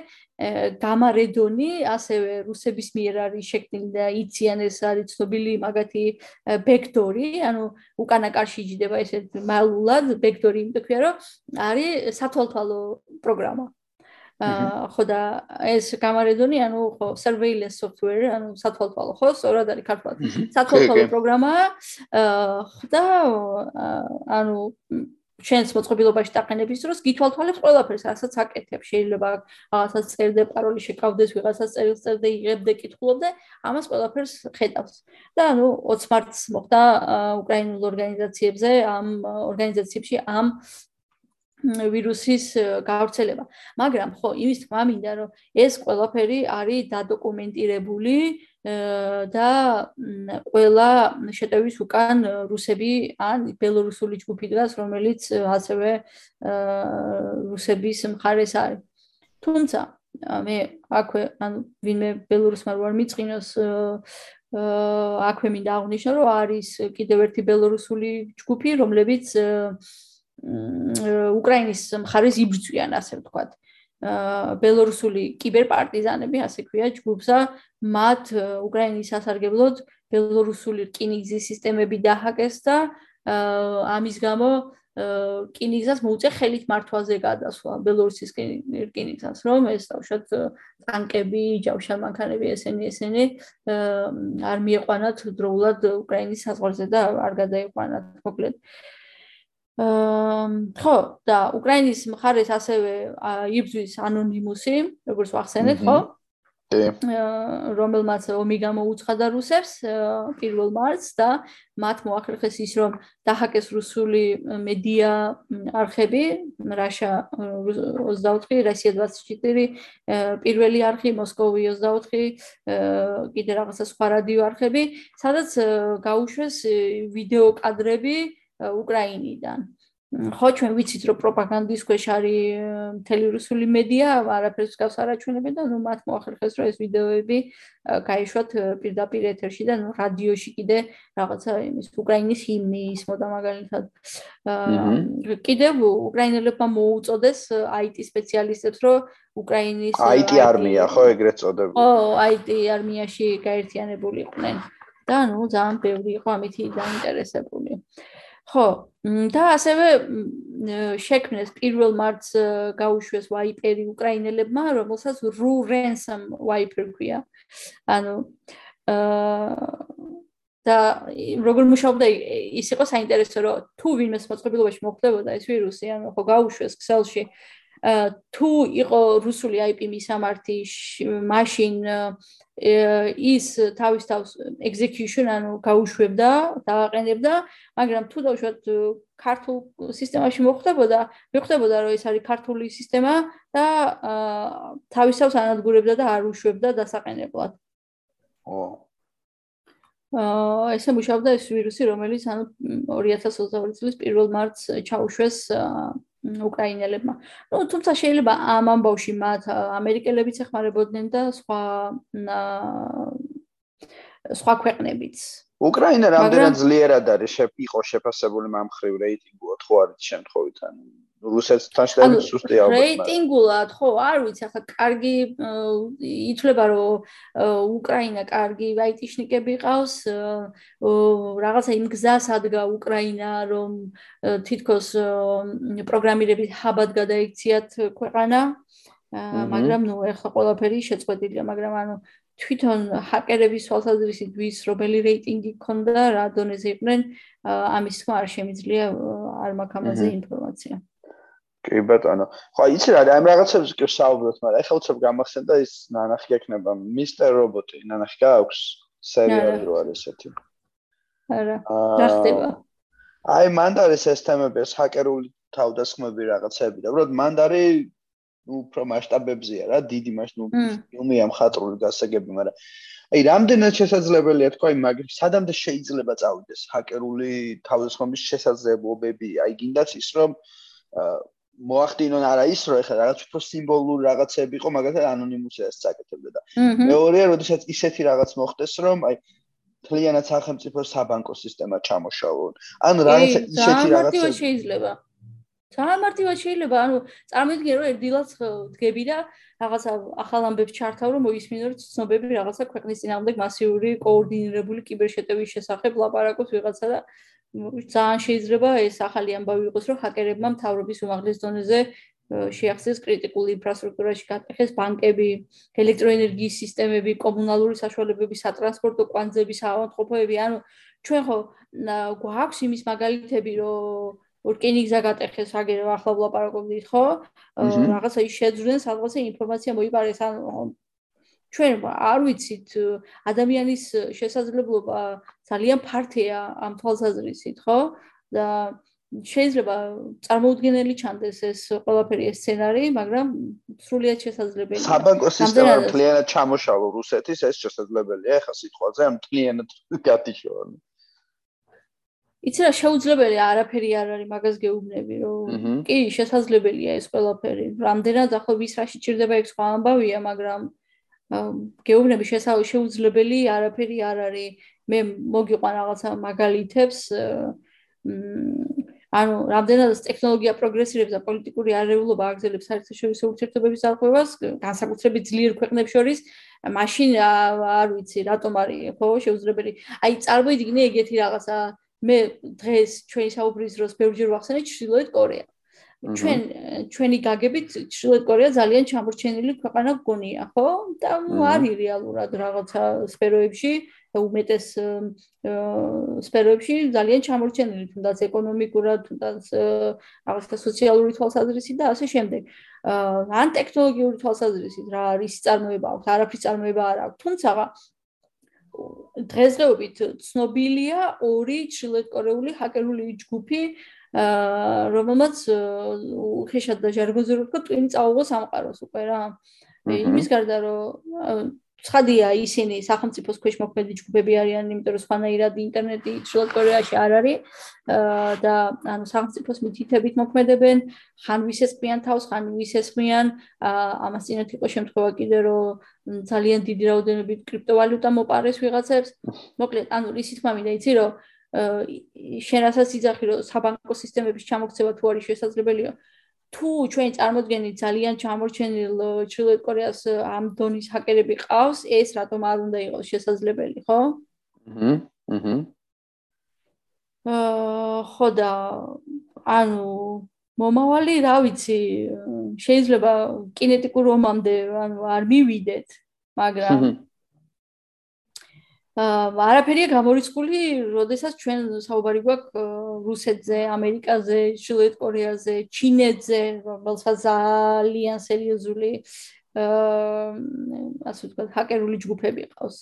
გამარედონი, ასევე რუსების მიერ არის შექმნილი და იციან ეს არის ცნობილი მაგათი ბექტორი, ანუ უკანა კარში იჯდება ესეთ მალულად ბექტორი, იმიტომ ქვია რომ არის სათვალთვალო პროგრამა. ხო და ეს გამარედონი ანუ ხო surveillance software ანუ სათვალთვალო ხო სწორად არის ქართულად სათვალთვალო პროგრამაა აა და ანუ ჩვენს მოწყობილობაში დაყენების დროს გითვალთვალებს ყველაფერს, რასაც აკეთებ. შეიძლება რაღაცას წერდე, პაროლი შეკავდეს, ვიღაცას წერილს წერდე, იღებდე, კითხულობდე, ამას ყველაფერს ხედავს. და ანუ 20 მარტს მოხდა უკრაინულ ორგანიზაციებზე, ამ ორგანიზაციებში ამ ვირუსის გავრცელება. მაგრამ ხო, იმის თქმა მინდა, რომ ეს ყველაფერი არის დადოკუმენტირებული და ყველა შეტევის უკან რუსები ან ბელორუსული ჯგუფი დგას, რომელიც ასევე რუსების მხარეს არის. თუმცა მე აქვე ან ვინმე ბელორუსმა რო არ მიწყინოს აქვე მინდა აღნიშნო, რომ არის კიდევ ერთი ბელორუსული ჯგუფი, რომლებიც უკრაინის მხარეს იბრძვიან, ასე ვთქვათ. ბელორუსული კიბერპარტიზანები, ასე ქვია ჯგუფსა, მათ უკრაინის სასარგებლოდ ბელორუსული რკინიგზის სისტემები დაჰაკეს და ამის გამო რკინიგზას მოუწე ხელით მართვაზე გადასვლა ბელორუსის რკინიგზას, რომ ეს თავშად ტანკები, ჯავშან მანქანები ესენი ესენი არ მieყვანათ დროულად უკრაინის საზღვარზე და არ გადაიყვანათ მოკლედ. აა ხო და უკრაინის მხარეს ასევე იბრძვის ანონიმუსი როგორც ვახსენეთ ხო? რომელმაც ომი გამოუცხადა რუსებს 1 მარტს და მათ მოახერხეს ის რომ დაჰაკეს რუსული მედია არხები რაშა 24 რუსია 24 პირველი არხი მოსკოვი 24 კიდე რაღაცა სხვა რადიო არხები. სადაც გაუშვეს ვიდეო კადრები უკრაინიდან. ხო ჩვენ ვიცით რომ პროპაგანდის ქვეშ არის მთელი რუსული მედია, არაფერს გავს არაჩვენებენ და ნუ მათ მოახერხეს რომ ეს ვიდეოები გაიშვათ პირდაპირ ეთერში და ნუ რადიოში კიდე რაღაცა იმის უკრაინის ჰიმნი ისმოდა მაგალითად. კიდევ უკრაინელებმა მოუწოდეს IT სპეციალისტებს რომ უკრაინის IT არმია ხო ეგრეთ წოდებული. ხო, IT არმიაში გაერთიანებული იყვნენ. და ნუ ძალიან ბევრი იყო ამითი დაინტერესებული. ხო და ასევე შექმნეს 1 მარტს გაუშვეს ვაიპერი უკრაინელებმა, რომელსაც ru ransom wiper ქვია. ანუ აა და როგორ მუშაობდა ის იყო საინტერესო რომ თუ ვინმეს მოწყობილობაში მოხდებოდა ეს ვირუსი, ანუ ხო გაუშვეს ქსელში თუ იყო რუსული IP მისამართი მაშინ ის თავის თავს execution ანუ გაუშვებდა და აყენებდა მაგრამ თუ დავუშვათ ქართულ სისტემაში მოხდებოდა მიხვდებოდა რომ ეს არის ქართული სისტემა და თავის თავს ანადგურებდა და არ უშვებდა დასაყენებლად. ო. აა ესე მუშაობდა ეს ვირუსი რომელიც ანუ 2022 წლის 1 მარტს ჩაუშვეს უკრაინელებმა. ну, თუმცა შეიძლება ამ ამბავში მათ ამერიკელებიც ეხმარებოდნენ და სხვა სხვა ქვეყნებიც. უკრაინა რამდენად ძლიერად არის შეფიყო შეფასებული მომხრივ რეიტინგულად ხო არის შემთხვევით ან რუსეთთან შედარებით სუსტი ალბათ. რეიტინგულად ხო, არ ვიცი, ახლა კარგი ითვლება რომ უკრაინა კარგი ვაიტიშნიკები ყავს, რაღაცა იმ გზას ადგა უკრაინა რომ თითქოს პროგრამირების ჰაბად გადაიქციათ ქვეყანა. მაგრამ ნუ ეხლა ყველაფერი შეწყვეტილია, მაგრამ ანუ თვითონ ჰაკერების თვალსაზრისით ვის რომელი რეიტინგი ქონდა, რა დონეზე იყვნენ, ამის თქმა არ შემიძლია არ მაქვს ამაზე ინფორმაცია. კი ბატონო. ხო, იცი რა, ამ რაღაცებს კი საუბრობთ, მაგრამ ეხლა უცებ გამახსენდა ის ნანახი ექნება მისტერ რობოტი, ნანახი გააქვს სერიალი რო არის ესეთი. არა. რა ხდება? აი, მანდარის ეს თემები, ეს ჰაკერული თავდასხმები რაღაცები და უბრალოდ მანდარი უფრო მასშტაბებზეა რა, დიდი მასშტაბი ფილმია მხატვრული გასაგები, მაგრამ აი, რამდენად შესაძლებელია თქვა იმ მაგრი, სადამდე შეიძლება წავიდეს ჰაკერული თავდასხმების შესაძლებლობები, აი, გინდაც ის რომ მოახდინონ არა ის რომ ეხლა რაღაც უფრო სიმბოლური რაღაცები იყო მაგალითად ანონიმუსიას წაკეთებდა და მეორეა როდესაც ისეთი რაღაც მოხდეს რომ აი თლიანად სახელმწიფო საბანკო სისტემა ჩამოშალონ. ანუ რაღაც ისეთი რაღაცა შეიძლება. სამარტივად შეიძლება ანუ წარმოიდგინე რომ ერდილაც დგები და რაღაცა ახალ ამბებს ჩართავ რომ მოისმინო რომ ცნობები რაღაცა ქვეყნის წინააღმდეგ მასიური კოორდინირებული კიბერშეტევის შესახებ ლაპარაკობს ვიღაცა და ძალიან შეიძლება ეს ახალი ამბავი იყოს, რომ ჰაკერებმა მთავრობის უმაღლეს დონეზე შეახსეს კრიტიკული ინფრასტრუქტურაში გატეხეს ბანკები, ელექტროენერგიის სისტემები, კომუნალური საშუალებები, სატრანსპორტო კვანძები, საავადმყოფოები, ანუ ჩვენ ხო გვაქვს იმის მაგალითები, რომ ორკინიგზა გატეხეს, აგერ ახლა ვლაპარაკობდით, ხო? რაღაცა ის შეძრდნენ, სადღაც ინფორმაცია მოიპარეს, ანუ ჩვენ არ ვიცით ადამიანის შესაძლებლობა ძალიან ფართია ამ თვალსაზრისით, ხო? და შეიძლება წარმოუდგენელი ჩანდეს ეს ყველაფერი ეს სცენარი, მაგრამ სრულიად შესაძლებელია. საბანკო სისტემა მთლიანად ჩამოშალო რუსეთის ეს შესაძლებელია, ეხა სიტყვაზე ამ მთლიანად გათიშოვანი. იცი რა შეუძლებელია არაფერი არ არის მაგას გეუბნები რომ კი შესაძლებელია ეს ყველაფერი. რამდენად ახლა ვის რაში ჭირდება ეს სხვა ამბავია, მაგრამ გეუბნები შეუძლებელი არაფერი არ არის მე მოგიყვან რაღაცა მაგალითებს ანუ რამდენადაც ტექნოლოგია პროგრესირებს და პოლიტიკური არეულობა აგზელებს საერთაშორისო ურთიერთობების დახევას განსაკუთრებით ძლიერ ქვეყნებს შორის მაშინ არ ვიცი რატომ არის ხო შეუძლებელი. აი წარმოიდგინე ეგეთი რაღაცა. მე დღეს ჩვენი საუბრის დროს ბევრჯერ ვახსენე ჩრდილოეთ კორეა. ჩვენ ჩვენი გაგებით ჩრდილოეთ კორეა ძალიან ჩამორჩენილი ქვეყანა გონია, ხო? და არის რეალურად რაღაცა სფეროებში. და უმეტეს სფეროებში ძალიან ჩამორჩენილი, თუნდაც ეკონომიკურად, თუნდაც რაღაცა სოციალური თვალსაზრისით და ასე შემდეგ. ან ტექნოლოგიური თვალსაზრისით რა არის წარმოება აქვს, არაფრის წარმოება არ აქვს, თუმცა დღესდღეობით ცნობილია ორი ჩრდილოეთ კორეული ჰაკერული ჯგუფი, რომელმაც უხეშად და ჟარგონზე რო თქვა ტვინი წაუღო სამყაროს უკვე რა. იმის გარდა რომ ცხადია ისინი სახელმწიფოს ქვეშ მოქმედი ჯგუფები არიან, იმიტომ რომ სხვანაირად ინტერნეტი შუა კორეაში არ არის და ანუ სახელმწიფოს მითითებით მოქმედებენ, ხან ვისესხმიან თავს, ხან ვისესხმიან, ამას წინათ იყო შემთხვევა კიდე რომ ძალიან დიდი რაოდენობით კრიპტოვალუტა მოპარეს ვიღაცებს. მოკლედ, ანუ ისიც მამინდა იცი რომ შენ რასაც იძახი რომ საბანკო სისტემების ჩამოქცევა თუ არის შესაძლებელია თუ ჩვენ წარმოდგენით ძალიან ჩამორჩენილ ჩრდილოეთ კორეას ამ დონის ჰაკერები ყავს ეს რატომ არ უნდა იყოს შესაძლებელი ხო? აჰა აჰა აა ხო და ანუ მომავალი რა ვიცი შეიძლება კინეტიკურ ომამდე ანუ არ მივიდეთ მაგრამ არაფერია გამორიცხული, როდესაც ჩვენ საუბარი გვაქვს რუსეთზე, ამერიკაზე, შილეთ კორეაზე, ჩინეთზე, რომელსაც ძალიან სერიოზული აა ასე ვთქვათ, ჰაკერული ჯგუფები ყავს.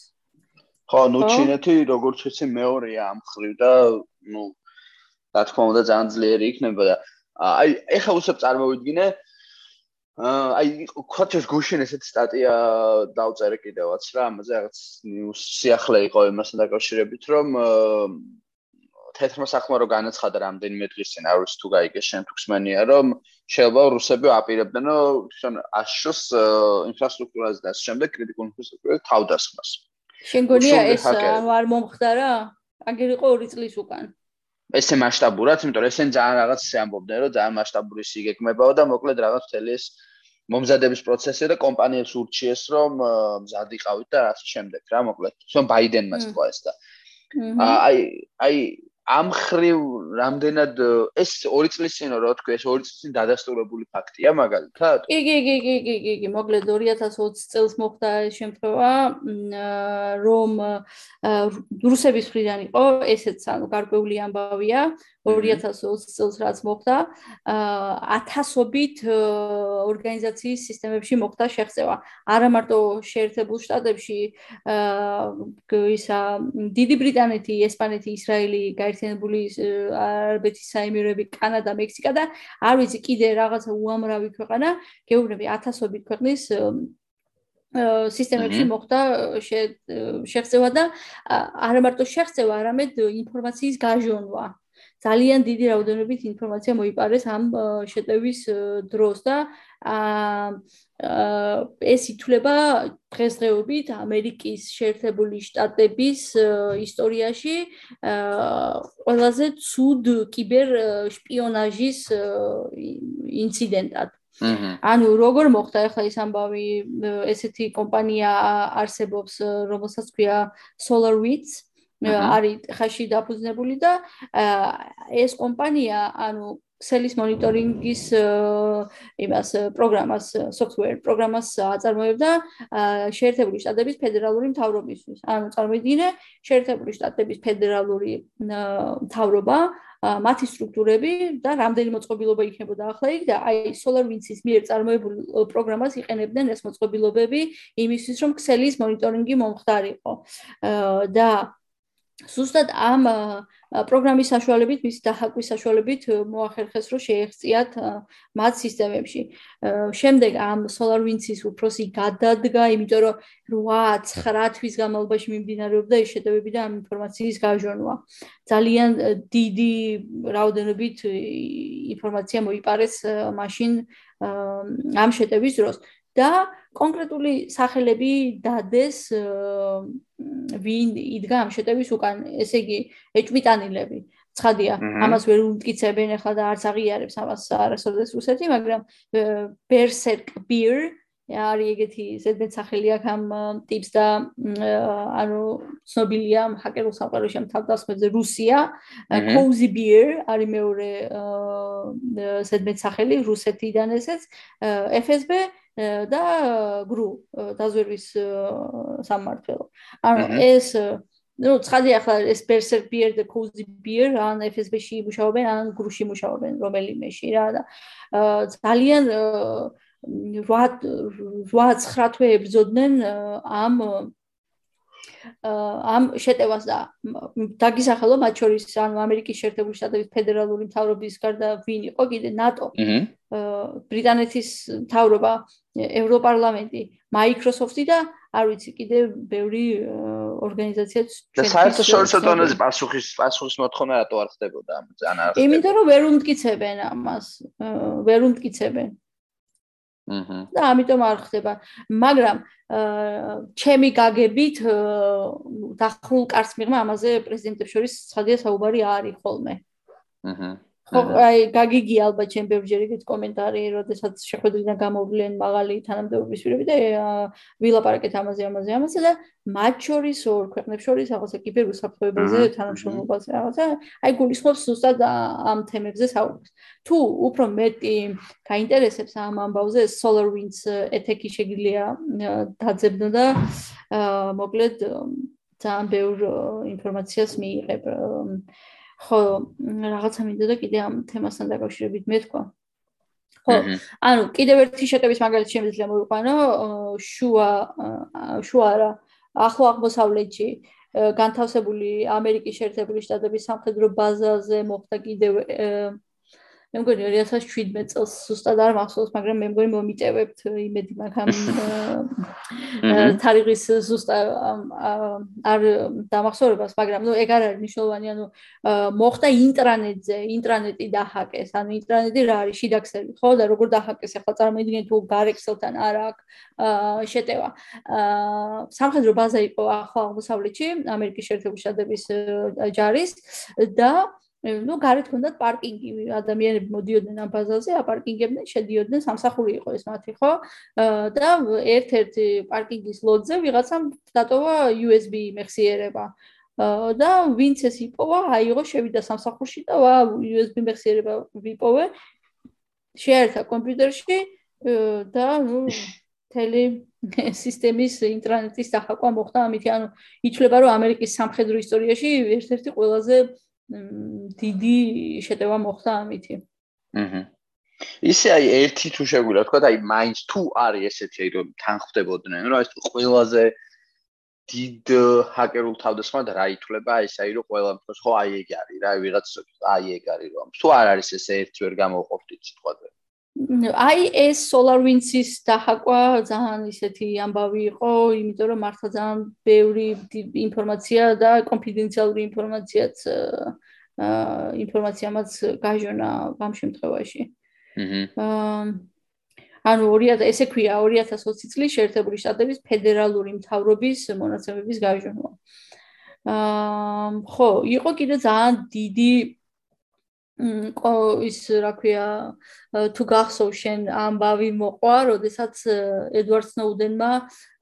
ხო, ნუ ჩინეთი როგორც ვიცი მეორეა ამ ხრივ და ნუ რა თქმა უნდა ძალიან ძლიერი იქნება და აი ეხა უსებ წარმოვიდგინე აა აი ქოჩეს გუშინ ესეთ სტატია დავწერე კიდევაც რა ამაზე რაღაც სიახლე იყო იმასთან დაკავშირებით რომ თეთრმა საქმე რო განაცხადა რამდენიმე დღის წინ არ ვიცი თუ გაიგე შენ თუ ხსმენია რომ შეიძლება რუსები აპირებდნენ თვითონ აშშოს ინფრასტრუქტურაზე და შემდეგ კრიტიკულ ინფრასტრუქტურაზე თავდასხმას. შენ გონია ეს არ მომხდარა? აგერ იყო 2 წლის უკან ესე მასშტაბურად, იმიტომ რომ ესენ ძალიან რაღაც შეამბობდნენ, რომ ძალიან მასშტაბური სიგეგმებაო და მოკლედ რაღაც თელი ეს მომზადების პროცესი და კომპანიებს ურჩიეს, რომ მზად იყავით და ასე შემდეგ რა, მოკლედ. თვითონ ბაიდენმა თქვა ეს და. აი აი ამ ხრივ რამდენად ეს 2 წლის წინ რა თქვი ეს 2 წლის წინ დადასტურებული ფაქტია მაგალითად? კი კი კი კი კი კი კი მოკლედ 2020 წელს მოხდა ეს შემთხვევა რომ რუსების მხრიდან იყო ესეც ანუ გარკვეული ამბავია 2020 წელს რაც მოხდა ათასობით ორგანიზაციის სისტემებში მოხდა შეხწევა არა მარტო შეერთებულ შტატებში ისა დიდი ბრიტანეთი ესპანეთი ისრაელი გაერთიანებული არაბეთის საემიროები კანადა მექსიკა და არ ვიცი კიდე რაღაცა უამრავი ქვეყანა გეუბნები ათასობით ქვეყნის სისტემებში მოხდა შეხწევა და არა მარტო შეხწევა არამედ ინფორმაციის გაჟონვა ძალიან დიდი რაოდენობით ინფორმაცია მოიპარეს ამ შეტევის დროს და ეს ითვლება დღესდღეობით ამერიკის შეერთებული შტატების ისტორიაში ყველაზე ცუდ კიბერ შპიონაჟის ინციდენტად. ანუ როგორ მოხდა ახლა ეს ამბავი ესეთი კომპანია არსებობს რომელსაც ქვია SolarWinds არის ხაში დაფუძნებული და ეს კომპანია ანუ ქსელის მონიტორინგის იმას პროგრამას software პროგრამას აწარმოებდა შეერთებული შტატების ფედერალური მთავრობისთვის. ანუ წარმოიდგინე შეერთებული შტატების ფედერალური მთავრობა მათი სტრუქტურები და რამდენი მოწყობილობა იქნებოდა ახლა იქ და აი SolarWinds-ის მიერ წარმოებული პროგრამას იყენებდნენ ეს მოწყობილობები იმისთვის რომ ქსელის მონიტორინგი მომხდარიყო. და ზუსტად ამ პროგრამის საშუალებით, მის დაჰაკვის საშუალებით მოახერხეს, რომ შეეღწიათ მათ სისტემებში. შემდეგ ამ SolarWinds-ის უფროსი გადადგა, იმიტომ რომ 8-9 თვის განმავლობაში მიმდინარეობდა ეს შეტევები და ამ ინფორმაციის გაჟონვა. ძალიან დიდი რაოდენობით ინფორმაცია მოიპარეს მაშინ ამ შეტევის დროს. და კონკრეტული სახელები დადეს ვინ იდგა ამ შეტევის უკან ესე იგი ეჭვიტანილები. ცხადია ამას ვერ უმტკიცებენ ახლა და არც აღიარებს ამას არასოდეს რუსეთი მაგრამ berserk beer არის ეგეთი ზედმეტ სახელი აქვს ამ ტიპს და ანუ ცნობილია ჰაკერულ სამყაროში ამ თავდასხმებზე რუსია. cozy beer არის მეორე ზედმეტ სახელი რუსეთიდან ესეც FSB და გრუ დაზვერვის სამმართველო. ანუ ეს ну, ცხადი ახლა ეს Berserk Beer და Cozy Beer ან FSB-ში მუშაობენ, ან გრუში მუშაობენ რომელიმეში რა და ძალიან 8 8-9 თვე ებრძოდნენ ამ ამ შეტევას და დაგისახელო მათ შორის ანუ ამერიკის შეერთებული შტატების ფედერალური მთავრობის გარდა ვინ იყო კიდე ნატო ბრიტანეთის მთავრობა ევროპარლამენტი Microsoft-ი და არ ვიცი კიდე ბევრი ორგანიზაციაც და საერთაშორისო დონეზე პასუხის პასუხის მოთხოვნა რატო არ ხდებოდა ამ ძალიან არ ხდებოდა იმიტომ რომ ვერ უმტკიცებენ ამას ვერ უმტკიცებენ. აჰა და ამიტომ არ ხდება. მაგრამ ჩემი გაგებით დახულ კარს მიღმა ამაზე პრეზიდენტებს შორის ცხადია საუბარი არის ხოლმე. აჰა ხო აი გაგიგი ალბათ ჩემ ბევრჯერ იგეთ კომენტარი, როდესაც შეხვედრიდან გამოვლენ მაღალი თანამდებობის პირები და ვილაპარაკეთ ამაზე, ამაზე, ამაზე და მათ შორის ორ ქვეყნებს შორის რაღაცა კიბერუსაფრთხოებაზე თანამშრომლობაზე რაღაცა, აი გულისხმობს ზუსტად ამ თემებზე საუბრს. თუ უფრო მეტი გაინტერესებს ამ ამბავზე SolarWinds ეთეკი შეგიძლია დაძებნო და მოკლედ ძალიან ბევრ ინფორმაციას მიიღებ. ხო რაღაცა მინდა და კიდე ამ თემასთან დაკავშირებით მეთქვა ხო ანუ კიდევ ერთი შეტევის მაგალითი შემიძლია მოვიყვანო შუა შუა რა ახლო აღმოსავლეთში განთავსებული ამერიკის შეერთებული შტატების სამხედრო ბაზაზე მოხდა კიდევ მე მგონი 2017 წელს ზუსტად არ მახსოვს, მაგრამ მე მგონი მომიტევებთ იმედი მაგამ თარიღის ზუსტად არ დამახსოვრებას, მაგრამ ნუ ეგ არ არის მნიშვნელოვანი, ანუ მოხდა ინტრანეტზე, ინტრანეტი დაჰაკეს, ანუ ინტრანეტი რა არის შიდაქსელი, ხო და როგორ დაჰაკეს, ახლა წარმოიდგინეთ თუ გარექსელთან არ აქვს შეტევა. სამხედრო ბაზა იყო ახლა აღმოსავლეთში, ამერიკის შეერთებული შტატების ჯარის და ну გარეთ ჰქონდათ პარკინგი ადამიანები მოდიოდნენ ამ ბაზაზე აპარკინგებდნენ შედიოდნენ სამსახური იყო ეს მათი ხო? და ერთ-ერთ პარკინგის ლოდზე ვიღაცამ დატოვა USB მეხსიერება. და ვინც ეს იპოვა აიღო შევიდა სამსახურში და ვა USB მეხსიერება ვიპოვე შეერთა კომპიუტერში და ნუ თელი სისტემის ინტერნეტის დახაკვა მოხდა ამით ანუ ითვლება რომ ამერიკის სამხედრო ისტორიაში ერთ-ერთი ყველაზე დიდი შეტევა მოხდა ამითი. აჰა. ისე აი ერთი თუ შეგვიძლია თქვა აი მაინც თუ არის ესეთი რომ თანხმდებოდნენ რომ ეს ყველაზე დიდ ჰაკერულ თავდასხმად რა ითვლება აი ეს აი რომ ყველა თქოს ხო აი ეგ არის რა ვიღაც აი ეგ არის რომ თუ არ არის ეს ერთი ვერ გამოყოფთ სიტყვაზე. აი ეს SolarWinds-ის დაჰაკვა ძალიან ისეთი ამბავი იყო, იმიტომ რომ მართლა ძალიან ბევრი ინფორმაცია და კონფიდენციალური ინფორმაციაც აა ინფორმაციამაც გაჟონა ამ შემთხვევაში. აჰა. ანუ 2000 ესე ქვია 2020 წლის შეერთებული შტატების ფედერალური მთავრობის მონაცემების გაჟონვა. აა ხო, იყო კიდე ძალიან დიდი ის რა ქვია თუ გახსოვ შენ ამბავი მოყვა, როდესაც ედვარდ სნოუდენმა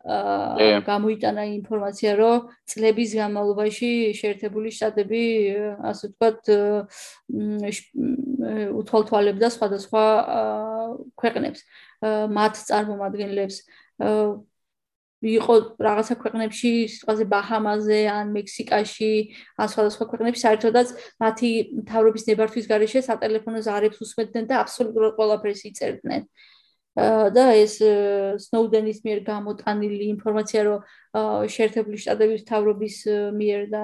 აა გამოიტანა ინფორმაცია, რომ წლების განმავლობაში შეერთებული შტატები ასე ვთქვათ უთვალთვალებდა სხვადასხვა ქვეყნებს, მათ წარმომადგენლებს იყო რაღაცა ქვეყნებში, სიტყვაზე ბაჰამაზე ან მექსიკაში, ან სხვადასხვა ქვეყნებში საერთოდაც მათი თავრობის ნებართვის გარეშე სატელეფონო ზარებს უსმენდნენ და აბსოლუტურად ყველაფერს იწერდნენ. და ეს სნოუდენის მიერ გამოტანილი ინფორმაცია, რომ შეერთებული შტატების თავრობის მიერ და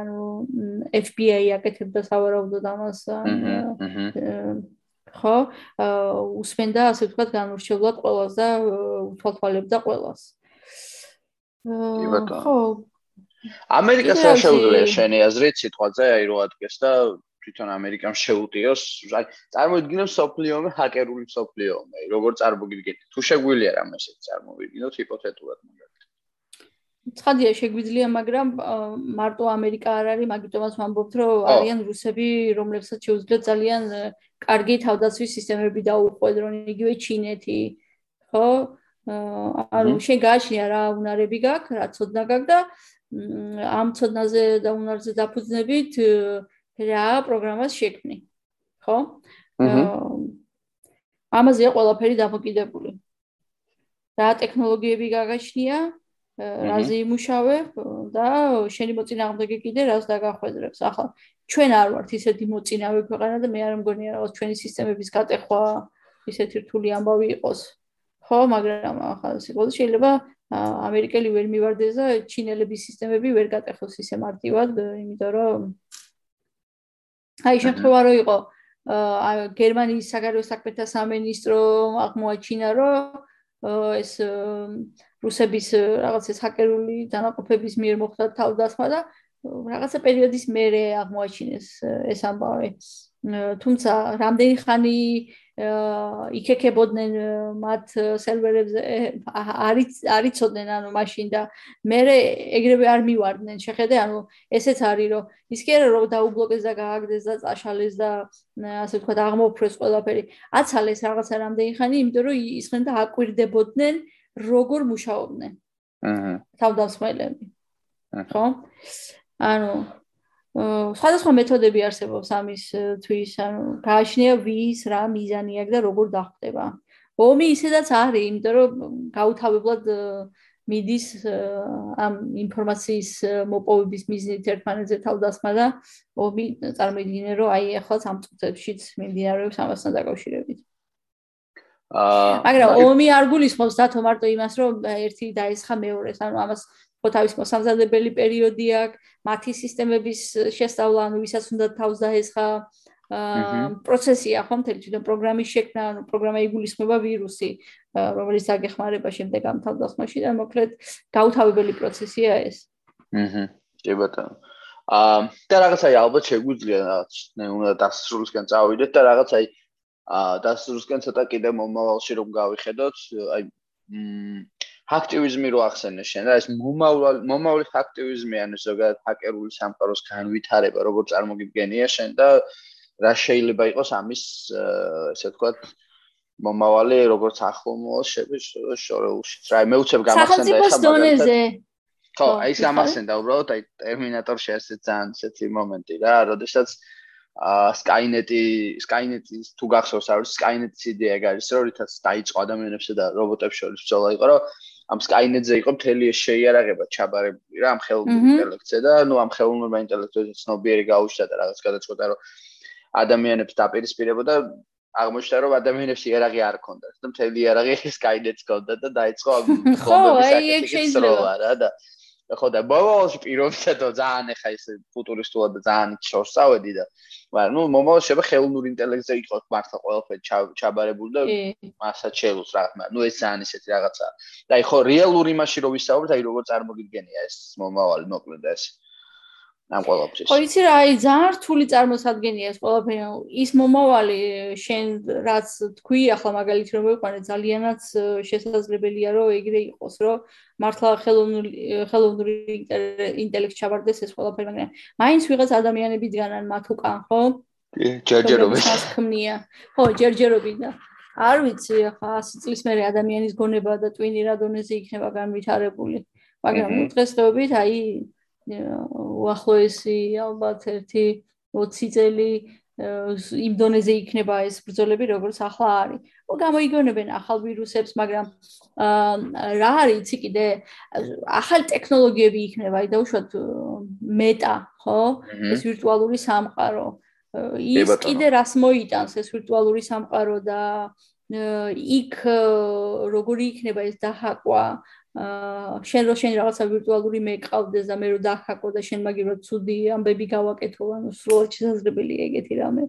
FBI აკეთებდა სავარაუდოდ ამას ხო? უსმენდა ასე ვთქვათ განურჩევლად ყველას და უთვალთვალებდა ყველას. ხო. ამერიკას რა შეუძლია შენი აზრით? სიტყვაზე აი რო ადგეს და თვითონ ამერიკამ შეუტიოს. აი წარმოიდგინე სოფლიომე ჰაკერული სოფლიომე როგორ წარმოგიდგენთ? თუ შეგვიძლია რამე ესე წარმოვიდგინოთ ჰიპოთეტურად მაგალითად? ცხადია შეგვიძლია მაგრამ მარტო ამერიკა არ არის მაგიტომაც ვამბობთ რომ არიან რუსები რომლებსაც შეუძლიათ ძალიან კარგი თავდაცვის სისტემები დაუყვედრონ იგივე ჩინეთი ხო ანუ შენ გააჩნია რა უნარები გაქვს, რა ცოდნა გაქვს და ამ ცოდნაზე და უნარზე დაფუძნებით რა პროგრამას შექმნი. ხო? ამაზე ყველაფერი დამოკიდებული. რა ტექნოლოგიები გაგაჩნია, რაზე იმუშავე და შენი მოწინააღმდეგე კიდე რას დაგახვედრებს. ახლა ჩვენ არ ვართ ისეთი მოწინავე ქვეყანა და მე არ მგონია რაღაც ჩვენი სისტემების გატეხვა ისეთი რთული ამბავი იყოს. ხო, მაგრამ ახლა სიყოდი შეიძლება ამერიკელი ვერ მივარდეს და ჩინელების სისტემები ვერ გატეხოს ისე მარტივად, იმიტომ რომ აი შემთხვევა რო იყო აა გერმანიის საგარეო საქმეთა სამინისტრო აღმოაჩინა რომ ეს რუსების რაღაც ეს ჰაკერული დანაყოფების მიერ მოხდა თავდასხმა და რაღაცა პერიოდის მერე აღმოაჩინეს ეს ამბავი. თუმცა რამდენი ხანი იქეკებოდნენ მათ სერვერებზე არის არიცოდნენ ანუ მაშინ და მე ეგრევე არ მივარდნენ შეხედე ანუ ესეც არის რომ ის კი არა რომ დაუბლოკეს და გააგდეს და წაშალეს და ასე ვთქვათ აღმოფრეს ყველაფერი. აცალეს რაღაცა რამდენი ხანი იმიტომ რომ ისხენ და აკვირდებოდნენ როგორ მუშაობდნენ. აჰა. თავდასხმელები ხო? ანუ სხვადასხვა მეთოდები არსებობს ამის თვის, ანუ გააჩნია ვის რა მიზანი აქვს და როგორ დახვდება. ომი ისედაც არის, იმიტომ რომ გაუთავებლად მიდის ამ ინფორმაციის მოპოვების მიზნით ერთმანეთზე თავდასხმა და ომი წარმოიდგინე რომ აი ახლა სამ წუთებშიც მიმდინარეობს ამასთან დაკავშირებით. აა მაგრამ ომი არ გულისხმობს დათო მარტო იმას რომ ერთი დაესხა მეორეს, ანუ ამას ხო თავის მოსამზადებელი პერიოდი აქვს, მათი სისტემების შესწავლა, ანუ ვისაც უნდა თავს დაესხა აა პროცესია ხო მთელი თვითონ პროგრამის შექმნა, ანუ პროგრამა იგულისხმება ვირუსი, რომელიც აგეხმარება შემდეგ ამ თავდასხმაში და მოკლედ გაუთავებელი პროცესია ეს. აჰა. კი ბატონო. აა და რაღაცაი ალბათ შეგვიძლია რაღაც ნე უნდა დასრულისკენ წავიდეთ და რაღაცაი აა დასრულისკენ ცოტა კიდე მომავალში რომ გავიხედოთ, აი მ აქტივიზმი რო ახსენე შენ რა ეს მომავალ მომავლის აქტივიზმი ან ზოგადად ჰაკერული სამყაროს განვითარება როგორ წარმოგიდგენია შენ და რა შეიძლება იყოს ამის ესე ვთქვათ მომავალი როგორც ახლომო შორეულში. რა მე უცებ გამახსენდა ეხლა მაგალითად. ხო, აი ეს გამახსენდა უბრალოდ აი ტერმინატორში ასე ძალიან ისეთი მომენტი რა, როდესაც აა Skynet-ი, Skynet-ის თუ გახსოვს, არის Skynet-ის იდეა გარის, რომ რითაც დაიწყო ადამიანებსა და რობოტებს შორის ბრძოლა იყო, რომ ამ Skynet-ზე იყო მთელი ეს შეიარაღება ჩაბარებული რა ამ ხელოვნურ ინტელექტზე და ნუ ამ ხელოვნურ ინტელექტზე ცნობიერი გაუჩნდა და რაღაც გადაწყვეტა, რომ ადამიანებს დაპირისპირებოდა აღმოჩნდა რომ ადამიანებს იარაღი არ ქონდათ და მთელი იარაღი Skynet-ს ქონდა და დაიწყო ამ ხომების აქცია რა და ხო და ბოლოს პირობითად ძალიან ეხა ეს ფუტურისტულად ძალიან შორსავედი და მაგრამ ნუ მომავალ შეიძლება ხელოვნური ინტელექტზე იყოს მართლა ყველაფერი ჩაბარებული და მასაც შეძლოს რა თქმა ნუ ეს ძალიან ისეთი რაღაცა და აი ხო რეალური იმაში რო ვისაუბრეთ აი როგორ წარმოგიდგენია ეს მომავალი მოკლედ ეს ამ ყველაფრის. ხო იცი რა, აი ძალიან რთული წარმოსადგენია ეს ყველაფერი. ის მომავალი შენ რაც თქვი ახლა მაგალითად რომ ვიყვანე ძალიანაც შესაძლებელია რომ ეგრე იყოს, რომ მართლა ხელოვნური ხელოვნური ინტელექტი ჩავარდეს ეს ყველაფერი, მაგრამ მაინც ვიღაც ადამიანები დგანან მათ უკან, ხო? ჯერჯერობით. ხმნია. ხო, ჯერჯერობით და არ ვიცი ახლა 100 წლის მერე ადამიანის გონება და ტვინი რა დონეზე იქნება განვითარებული. მაგრამ დღესდღეობით აი უახლოესი ალბათ ერთი 20 წელი იმ დონეზე იქნება ეს ბრძოლები როგორც ახლა არის. ო გამოიგონებენ ახალ ვირუსებს, მაგრამ რა არის იცი კიდე ახალი ტექნოლოგიები იქნება, აი დაუშვათ მეტა, ხო? ეს ვირტუალური სამყარო. ის კიდე რას მოიტანს ეს ვირტუალური სამყარო და იქ როგორი იქნება ეს დაჰაკვა? აა შენ რო შენ რაღაცა ვირტუალური მეყავდეს და მე რო დახაკო და შენ მაგირო ცუდი ამბები გავაკეთო ანუ სრულად შესაძლებელია ეგეთი რამე.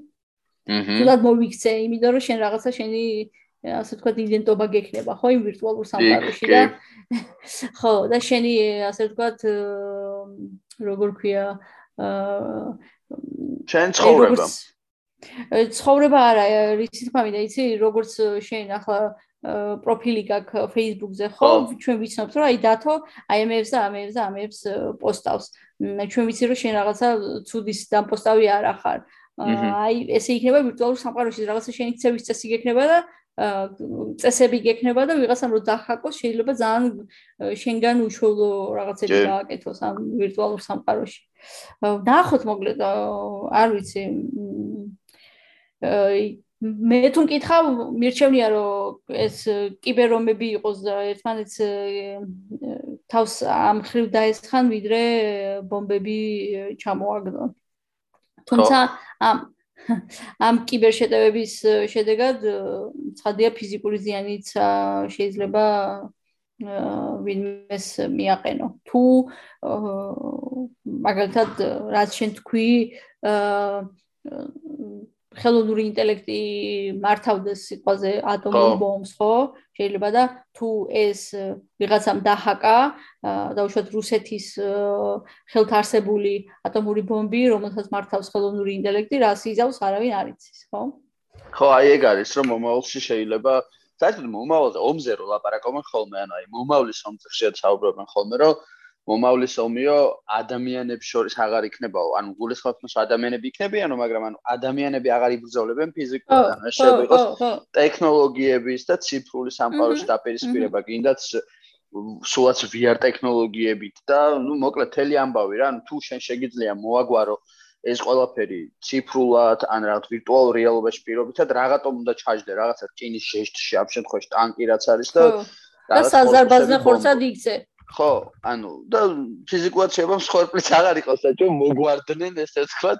აჰა. თუნდაც მოვიქცე, იმიტომ რომ შენ რაღაცა შენი ასე თქვა იდენტობა გექნება ხო იმ ვირტუალურ სამყაროში და ხო და შენი ასე თქვა როგორ ქვია აა შენ ცხოვრება ცხოვრება არა რითი თქვა მინდა იცი როგორც შენ ახლა პროფილი გაქვს Facebook-ზე ხო? ჩვენ ვიცნობთ რომ აი დათო აი ამებს და ამებს და ამებს პოსტავს. ჩვენ ვიცი რომ შენ რაღაცა ცუდის დამპოსტავი არ ახარ. აი ესე იქნება ვირტუალურ სამყაროში რაღაცა შენი ქცევის წესი გექნება და წესები გექნება და ვიღაცამ რომ დახაკოს შეიძლება ძალიან შენგან უშუალო რაღაცები გააკეთოს ამ ვირტუალურ სამყაროში. ნახოთ მოკლედ არ ვიცი აი მე თუ მკითხავ, მირჩევნია რომ ეს კიბერომები იყოს და ერთმანეთს თავს ამ ხრივ დაესხან, ვიდრე ბომბები ჩამოაგდონ. თუმცა ამ ამ კიბერშეტევების შედეგად ცხადია ფიზიკური ზიანიც შეიძლება ვინმეს მიაყენო. თუ მაგალითად რაც შენ თქვი აა ხელოვნური ინტელექტი მართავდეს სიტყვაზე ატომურ ბომბს, ხო? შეიძლება და თუ ეს ვიღაცამ დაჰაკა, დაუშვათ რუსეთის ხელთ არსებული ატომური ბომბი, რომელსაც მართავს ხელოვნური ინტელექტი, რას იზავს, არავინ არ იცის, ხო? ხო, აი ეგ არის, რომ მომავალში შეიძლება საერთოდ მომავალზე ომზე რო ლაპარაკობენ ხოლმე, ანუ აი მომავლის ომზე შეცაუბრობენ ხოლმე, რომ მომავლის ომიო ადამიანებს შორის აღარ იქნებაო. ანუ გულისხმობთ რომ ადამიანები იქნებიანო მაგრამ ანუ ადამიანები აღარ იბრძოლებენ ფიზიკურად ანუ შეიძლება იყოს ტექნოლოგიების და ციფრული სამყაროს დაპირისპირება. გინდათ სულაც VR ტექნოლოგიებით და ну მოკლედ თელი ამბავი რა. ანუ თუ შენ შეგიძლია მოაგვარო ეს ყველაფერი ციფრულად ან რაღაც ვირტუალურ რეალობაში პირობითად რაღაცომ უნდა ჩაჯდე რაღაცა რკინის შეშტში ამ შემთხვევაში ტანკი რაც არის და და საზარბაზნე ხორცად იქცე ხო, ანუ და ფიზიკურად შეიძლება მსხვერპლიც აღარ იყოს ჩვენ მოგვარდნენ ესე ვთქვათ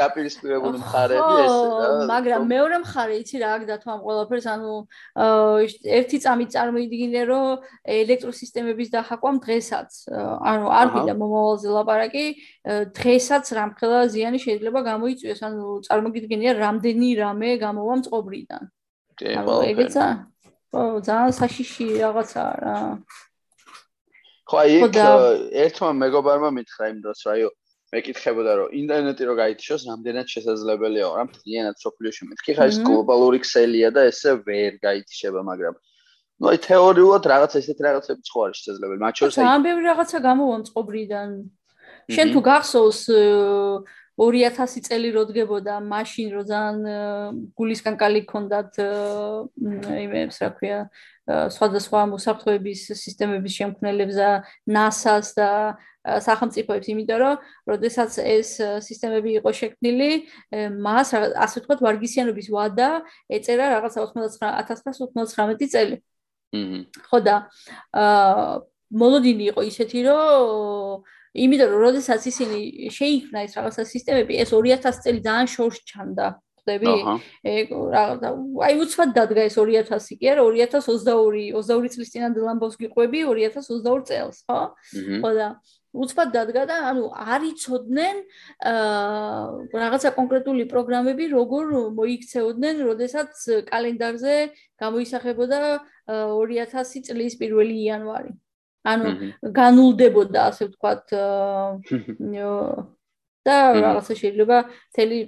დაპირისპირებული მხარეები ესე და მაგრამ მეორე მხარე იცი რა აქ დათო ამ ყველაფერს ანუ ერთი წამით წარმოიდგინე რომ ელექტროსისტემების დაჰაკვამ დღესაც ანუ არ გინდა მომავალზე ლაპარაკი დღესაც რამხელა ზიანი შეიძლება გამოიწვიოს ანუ წარმოგიდგენია რამდენი რამე გამოვა მწყობრიდან. კი ხო ეგეცა ხო ძალიან საშიში რაღაცაა რა ხო აი ერთმა მეგობარმა მითხრა იმ დროს რა იო მეკითხებოდა რომ ინტერნეტი რო გაითიშოს რამდენად შესაძლებელია რა მთლიანად სოფლიოში მეთქი ხა ეს გლობალური ქსელია და ესე ვერ გაითიშება მაგრამ ну აი თეორიულად რაღაც ესეთ რაღაცები სხვა არის შესაძლებელი. მათ შორის აი ამ ბევრი რაღაცა გამოვონ წყობრიდან. შენ თუ გახსოვს 2000 წელი როდგებოდა მაშინ რო ძალიან გულისგან კალი ქონდათ იმებს რა ქვია სხვადასხვა მოსახლეობის სისტემების შემქმნელებს და NASA-ს და სახელმწიფოებს, იმიტომ რომ როდესაც ეს სისტემები იყო შექმნილი, მას ასე ვთქვათ ვარგისიანობის ვადა ეწერა რაღაცა 1999 წელი. აჰა. ხო და აა მოლოდინი იყო ისეთი, რომ იმიტომ რომ როდესაც ისინი შეიქმნა ეს რაღაცა სისტემები, ეს 2000 წელი ძალიან შორს ჩანდა. ხვდები? რაღაცა აი უცბად დადგა ეს 2000 კი არა 2022 22 წლის წინანდელ ამბავს გიყვები 2022 წელს, ხო? ხო და უცბად დადგა და ანუ არ იცოდნენ აა რაღაცა კონკრეტული პროგრამები როგორ მოიქცეოდნენ, როდესაც კალენდარზე გამოისახებოდა 2000 წლის 1 იანვარი. ანუ განულდებოდა ასე ვთქვათ და რაღაცა შეიძლება თელი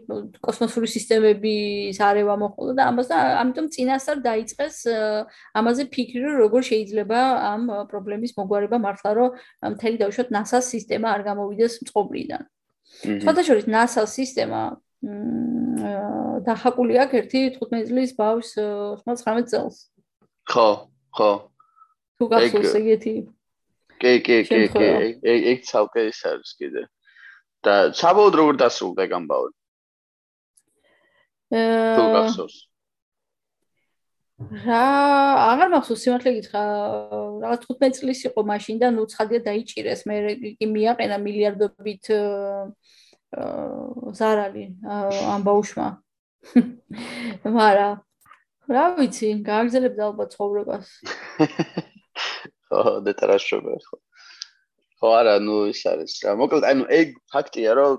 კოსმოსური სისტემების არევა მოხდა და ამას და ამიტომ წინასწარ დაიწყეს ამაზე ფიქრი რომ როგორ შეიძლება ამ პრობლემის მოგვარება მართლა რომ თელი დავუშვათ NASA-ს სისტემა არ გამოვიდეს წყობრიდან. სხვადასხვა NASA-ს სისტემა დახაკული აქვს ერთი 15 წლის ბავშვს 19 წელს. ხო, ხო. თუ გახსოვს ეგეთი? კი, კი, კი, კი. ეგ ცალკე ის არის კიდე. და საბოლოოდ როგორ დასრულდა გამბაური? აა თუ გახსოვს. რა, აღარ მახსოვს სიმართლე გითხრა, რაღაც 15 წლის იყო მაშინ და ნუ ცხადია დაიჭირეს, მე კი მიაყენა მილიარდობით აა ზარალი ამ ბაუშმა. მარა რა ვიცი, გააგზელებდა ალბათ ცხოვრებას. ხო, დეტარაშობა ხო. ხო არა, ნუ ის არის რა. მოკლედ, ანუ ეგ ფაქტია, რომ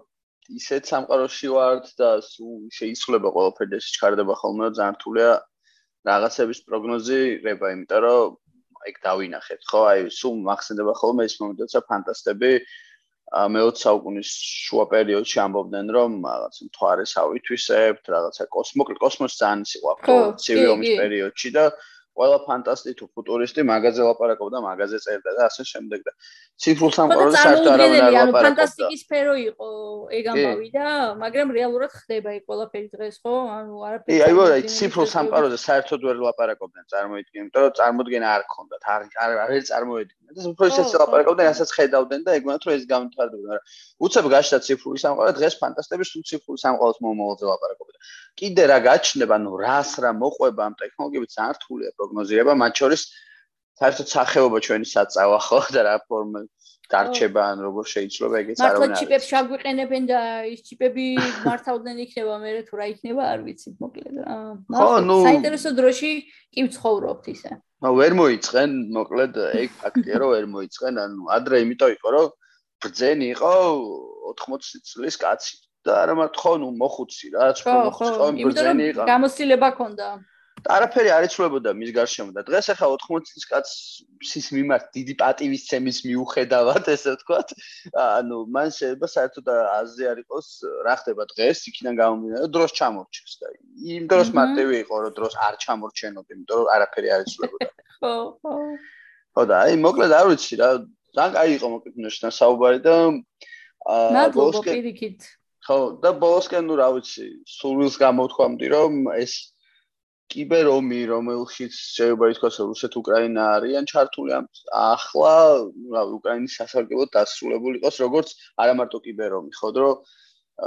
ისეთ სამყაროში ვართ და შეიცვლება ყველაფერი და შეჩქარდება ხოლმე, ძალიან რთულია რაღაცების პროგნოზირება, იმიტომ რომ ეგ დავინახეთ, ხო? აი, სულ მახსენდება ხოლმე ის მომენტი, როცა ფანტასტები მე-20 საუკუნის შუა პერიოდში ამბობდნენ, რომ რაღაც მთვარეს ავითვისებთ, რაღაცა კოსმოსი, კოსმოსი ძალიან ის იყო ხო, ცივი ომის პერიოდში და ყველა ფანტასტი თუ ფუტურისტი მაგაზე ლაპარაკობდა, მაგაზე წერდა და ასე შემდეგ და ციფრულ სამყაროზე საერთოდ არ უნდა ლაპარაკობდა. ფანტასტიკის სფერო იყო ეგ ამბავი და მაგრამ რეალურად ხდება ეგ ყველაფერი დღეს ხო? ანუ არაფერი. აი, აი, აი, ციფრულ სამყაროზე საერთოდ ვერ ლაპარაკობდნენ, წარმოიდგინე, იმიტომ რომ წარმოდგენა არ ქონდათ, არ არ ვერ წარმოედგინე. და უფრო ისე ლაპარაკობდნენ, რასაც ხედავდნენ და ეგ მათრო ეს გამთარდება, მაგრამ უცებ გაშდა ციფრული სამყარო, დღეს ფანტასტები სულ ციფრული სამყაროს მომავალზე ლაპარაკობდნენ. კიდე რა გაჩნდება, ნუ რას რა მოყვება ამ ტექნოლოგიებით, ძალიან რთულია პროგნოზირება, მათ შორის საერთოდ სახეობა ჩვენი საწავა ხო და რა ფორმა დარჩება ან როგორ შეიძლება ეგეც არ არის. მართლა ჩიპებს შაგვიყენებენ და ის ჩიპები მართავდნენ იქნება მე თუ რა იქნება არ ვიცი მოკლედ ხო, ნუ საინტერესო დროში კი ვცხოვრობთ ისე. ნუ ვერ მოიწყენ, მოკლედ ეგ ფაქტია რომ ვერ მოიწყენ, ანუ ადრე იმიტომ იყო რომ ბრძენი იყო 80 წლის კაცი და არა მარტო ხო ნუ მოხუცი რა, ხო ხო ბრძენი იყო. გამოცდილება ქონდა. არაფერი არ იცვლებოდა მის გარშემო და დღეს ახლა 80 წლის კაცის მიმართ დიდი პატივისცემის მიუხედავად ესე ვთქვათ. ანუ მან შეიძლება საერთოდ აზრი არ იყოს რა ხდება დღეს იქიდან გამომდინარე დროს ჩამორჩეს და იმ დროს მარტივი იყო რომ დროს არ ჩამორჩენოდ იმიტომ რომ არაფერი არ იცვლებოდა ხო ხო ხო და აი მოკლედ არ ვიცი რა ძალიან კაი იყო მოკლედ ნაშთან საუბარი და აა ბოლოსკენ ხო და ბოლოსკენ ნუ რა ვიცი სულს გამოთქვამდი რომ ეს კიბერომი, რომელშიც შეიძლება ითქვას, რომ რუსეთ-უკრაინა არიან ჩართული ამ ახლა, რა უკრაინის სასარგებლოდ დასრულებული იყოს, როგორც არა მარტო კიბერომი, ხო, რომ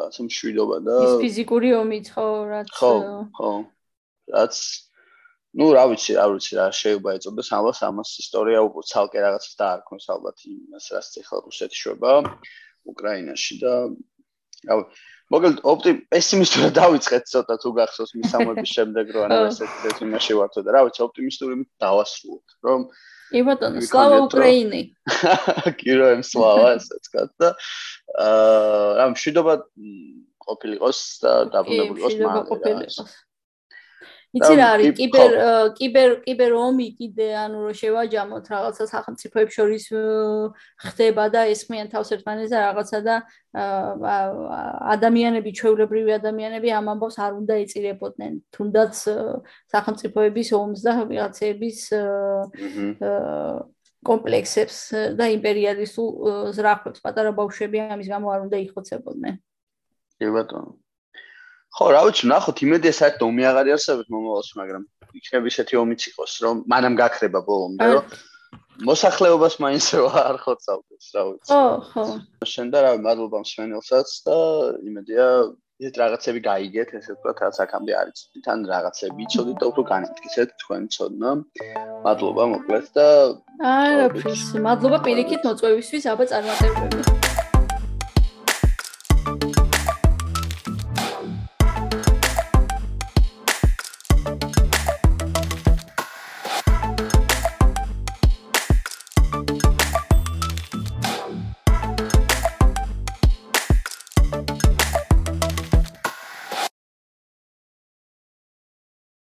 ასე მშვიდობა და ის ფიზიკური ომიც ხო, რაც ხო, ხო. რაც ну, რა ვიცი, რა ვიცი, რა შეიძლება ეწოდეს ამას, ამას ისტორია უკვე ცალკე რაღაცას დაარქვეს ალბათ იმას, რაც ეხლა რუსეთი შვება უკრაინაში და რა ვიცი მოკლედ ოპტიმ პესიმისტურად დავიწყეთ ცოტა თუ გახსოვს მისამოების შემდეგ რომ ანუ ესეთ ეს იმაში ვართ და რა ვიცი ოპტიმისტური დავასრულოთ რომ კი ბატონო სლავა უკრაინი. კიროემ სლავა ესეც კაც და აა რა მშვიდობა ყოფილიყოს და დაბრუნებულიყოს მალე იცი რა არის კიბერ კიბერ კიბერ ომი კიდე ანუ რომ შევაჯამოთ რაღაცა სახელმწიფოებს შორის ხდება და ესმიან თავს ერთმანეთს და რაღაცა და ადამიანები ჩვეულებრივი ადამიანები ამ ამბავს არ უნდა ეწირებოდნენ. თუნდაც სახელმწიფოების ომს და ვიღაცების კომპლექსებს და იმპერიალისტულ ზრახებს პატარა ბავშვები ამის გამო არ უნდა იხოცებოდნენ. კი ბატონო. ხო, რა ვიცი, ნახოთ, იმედია საერთოდ ომი აღარ იარსებებს მომავალში, მაგრამ იქნება ისეთი ომიც იყოს, რომ მანამ გაქრება ბოლომდე, რომ მოსახლეობას მაინც არ ხოცავდეს, რა ვიცი. ხო, ხო. შენ და რა, მადლობა მსმენელსაც და იმედია ეს რაღაცები გაიგეთ, ესე ვთქვათ, რაც აქამდე არის. თან რაღაცები იცოდით და უფრო განიცდეთ თქვენ ცოდნა. მადლობა მოკლედ და არა, ფის, მადლობა პირიქით მოწვევისთვის, აბა წარმატებები.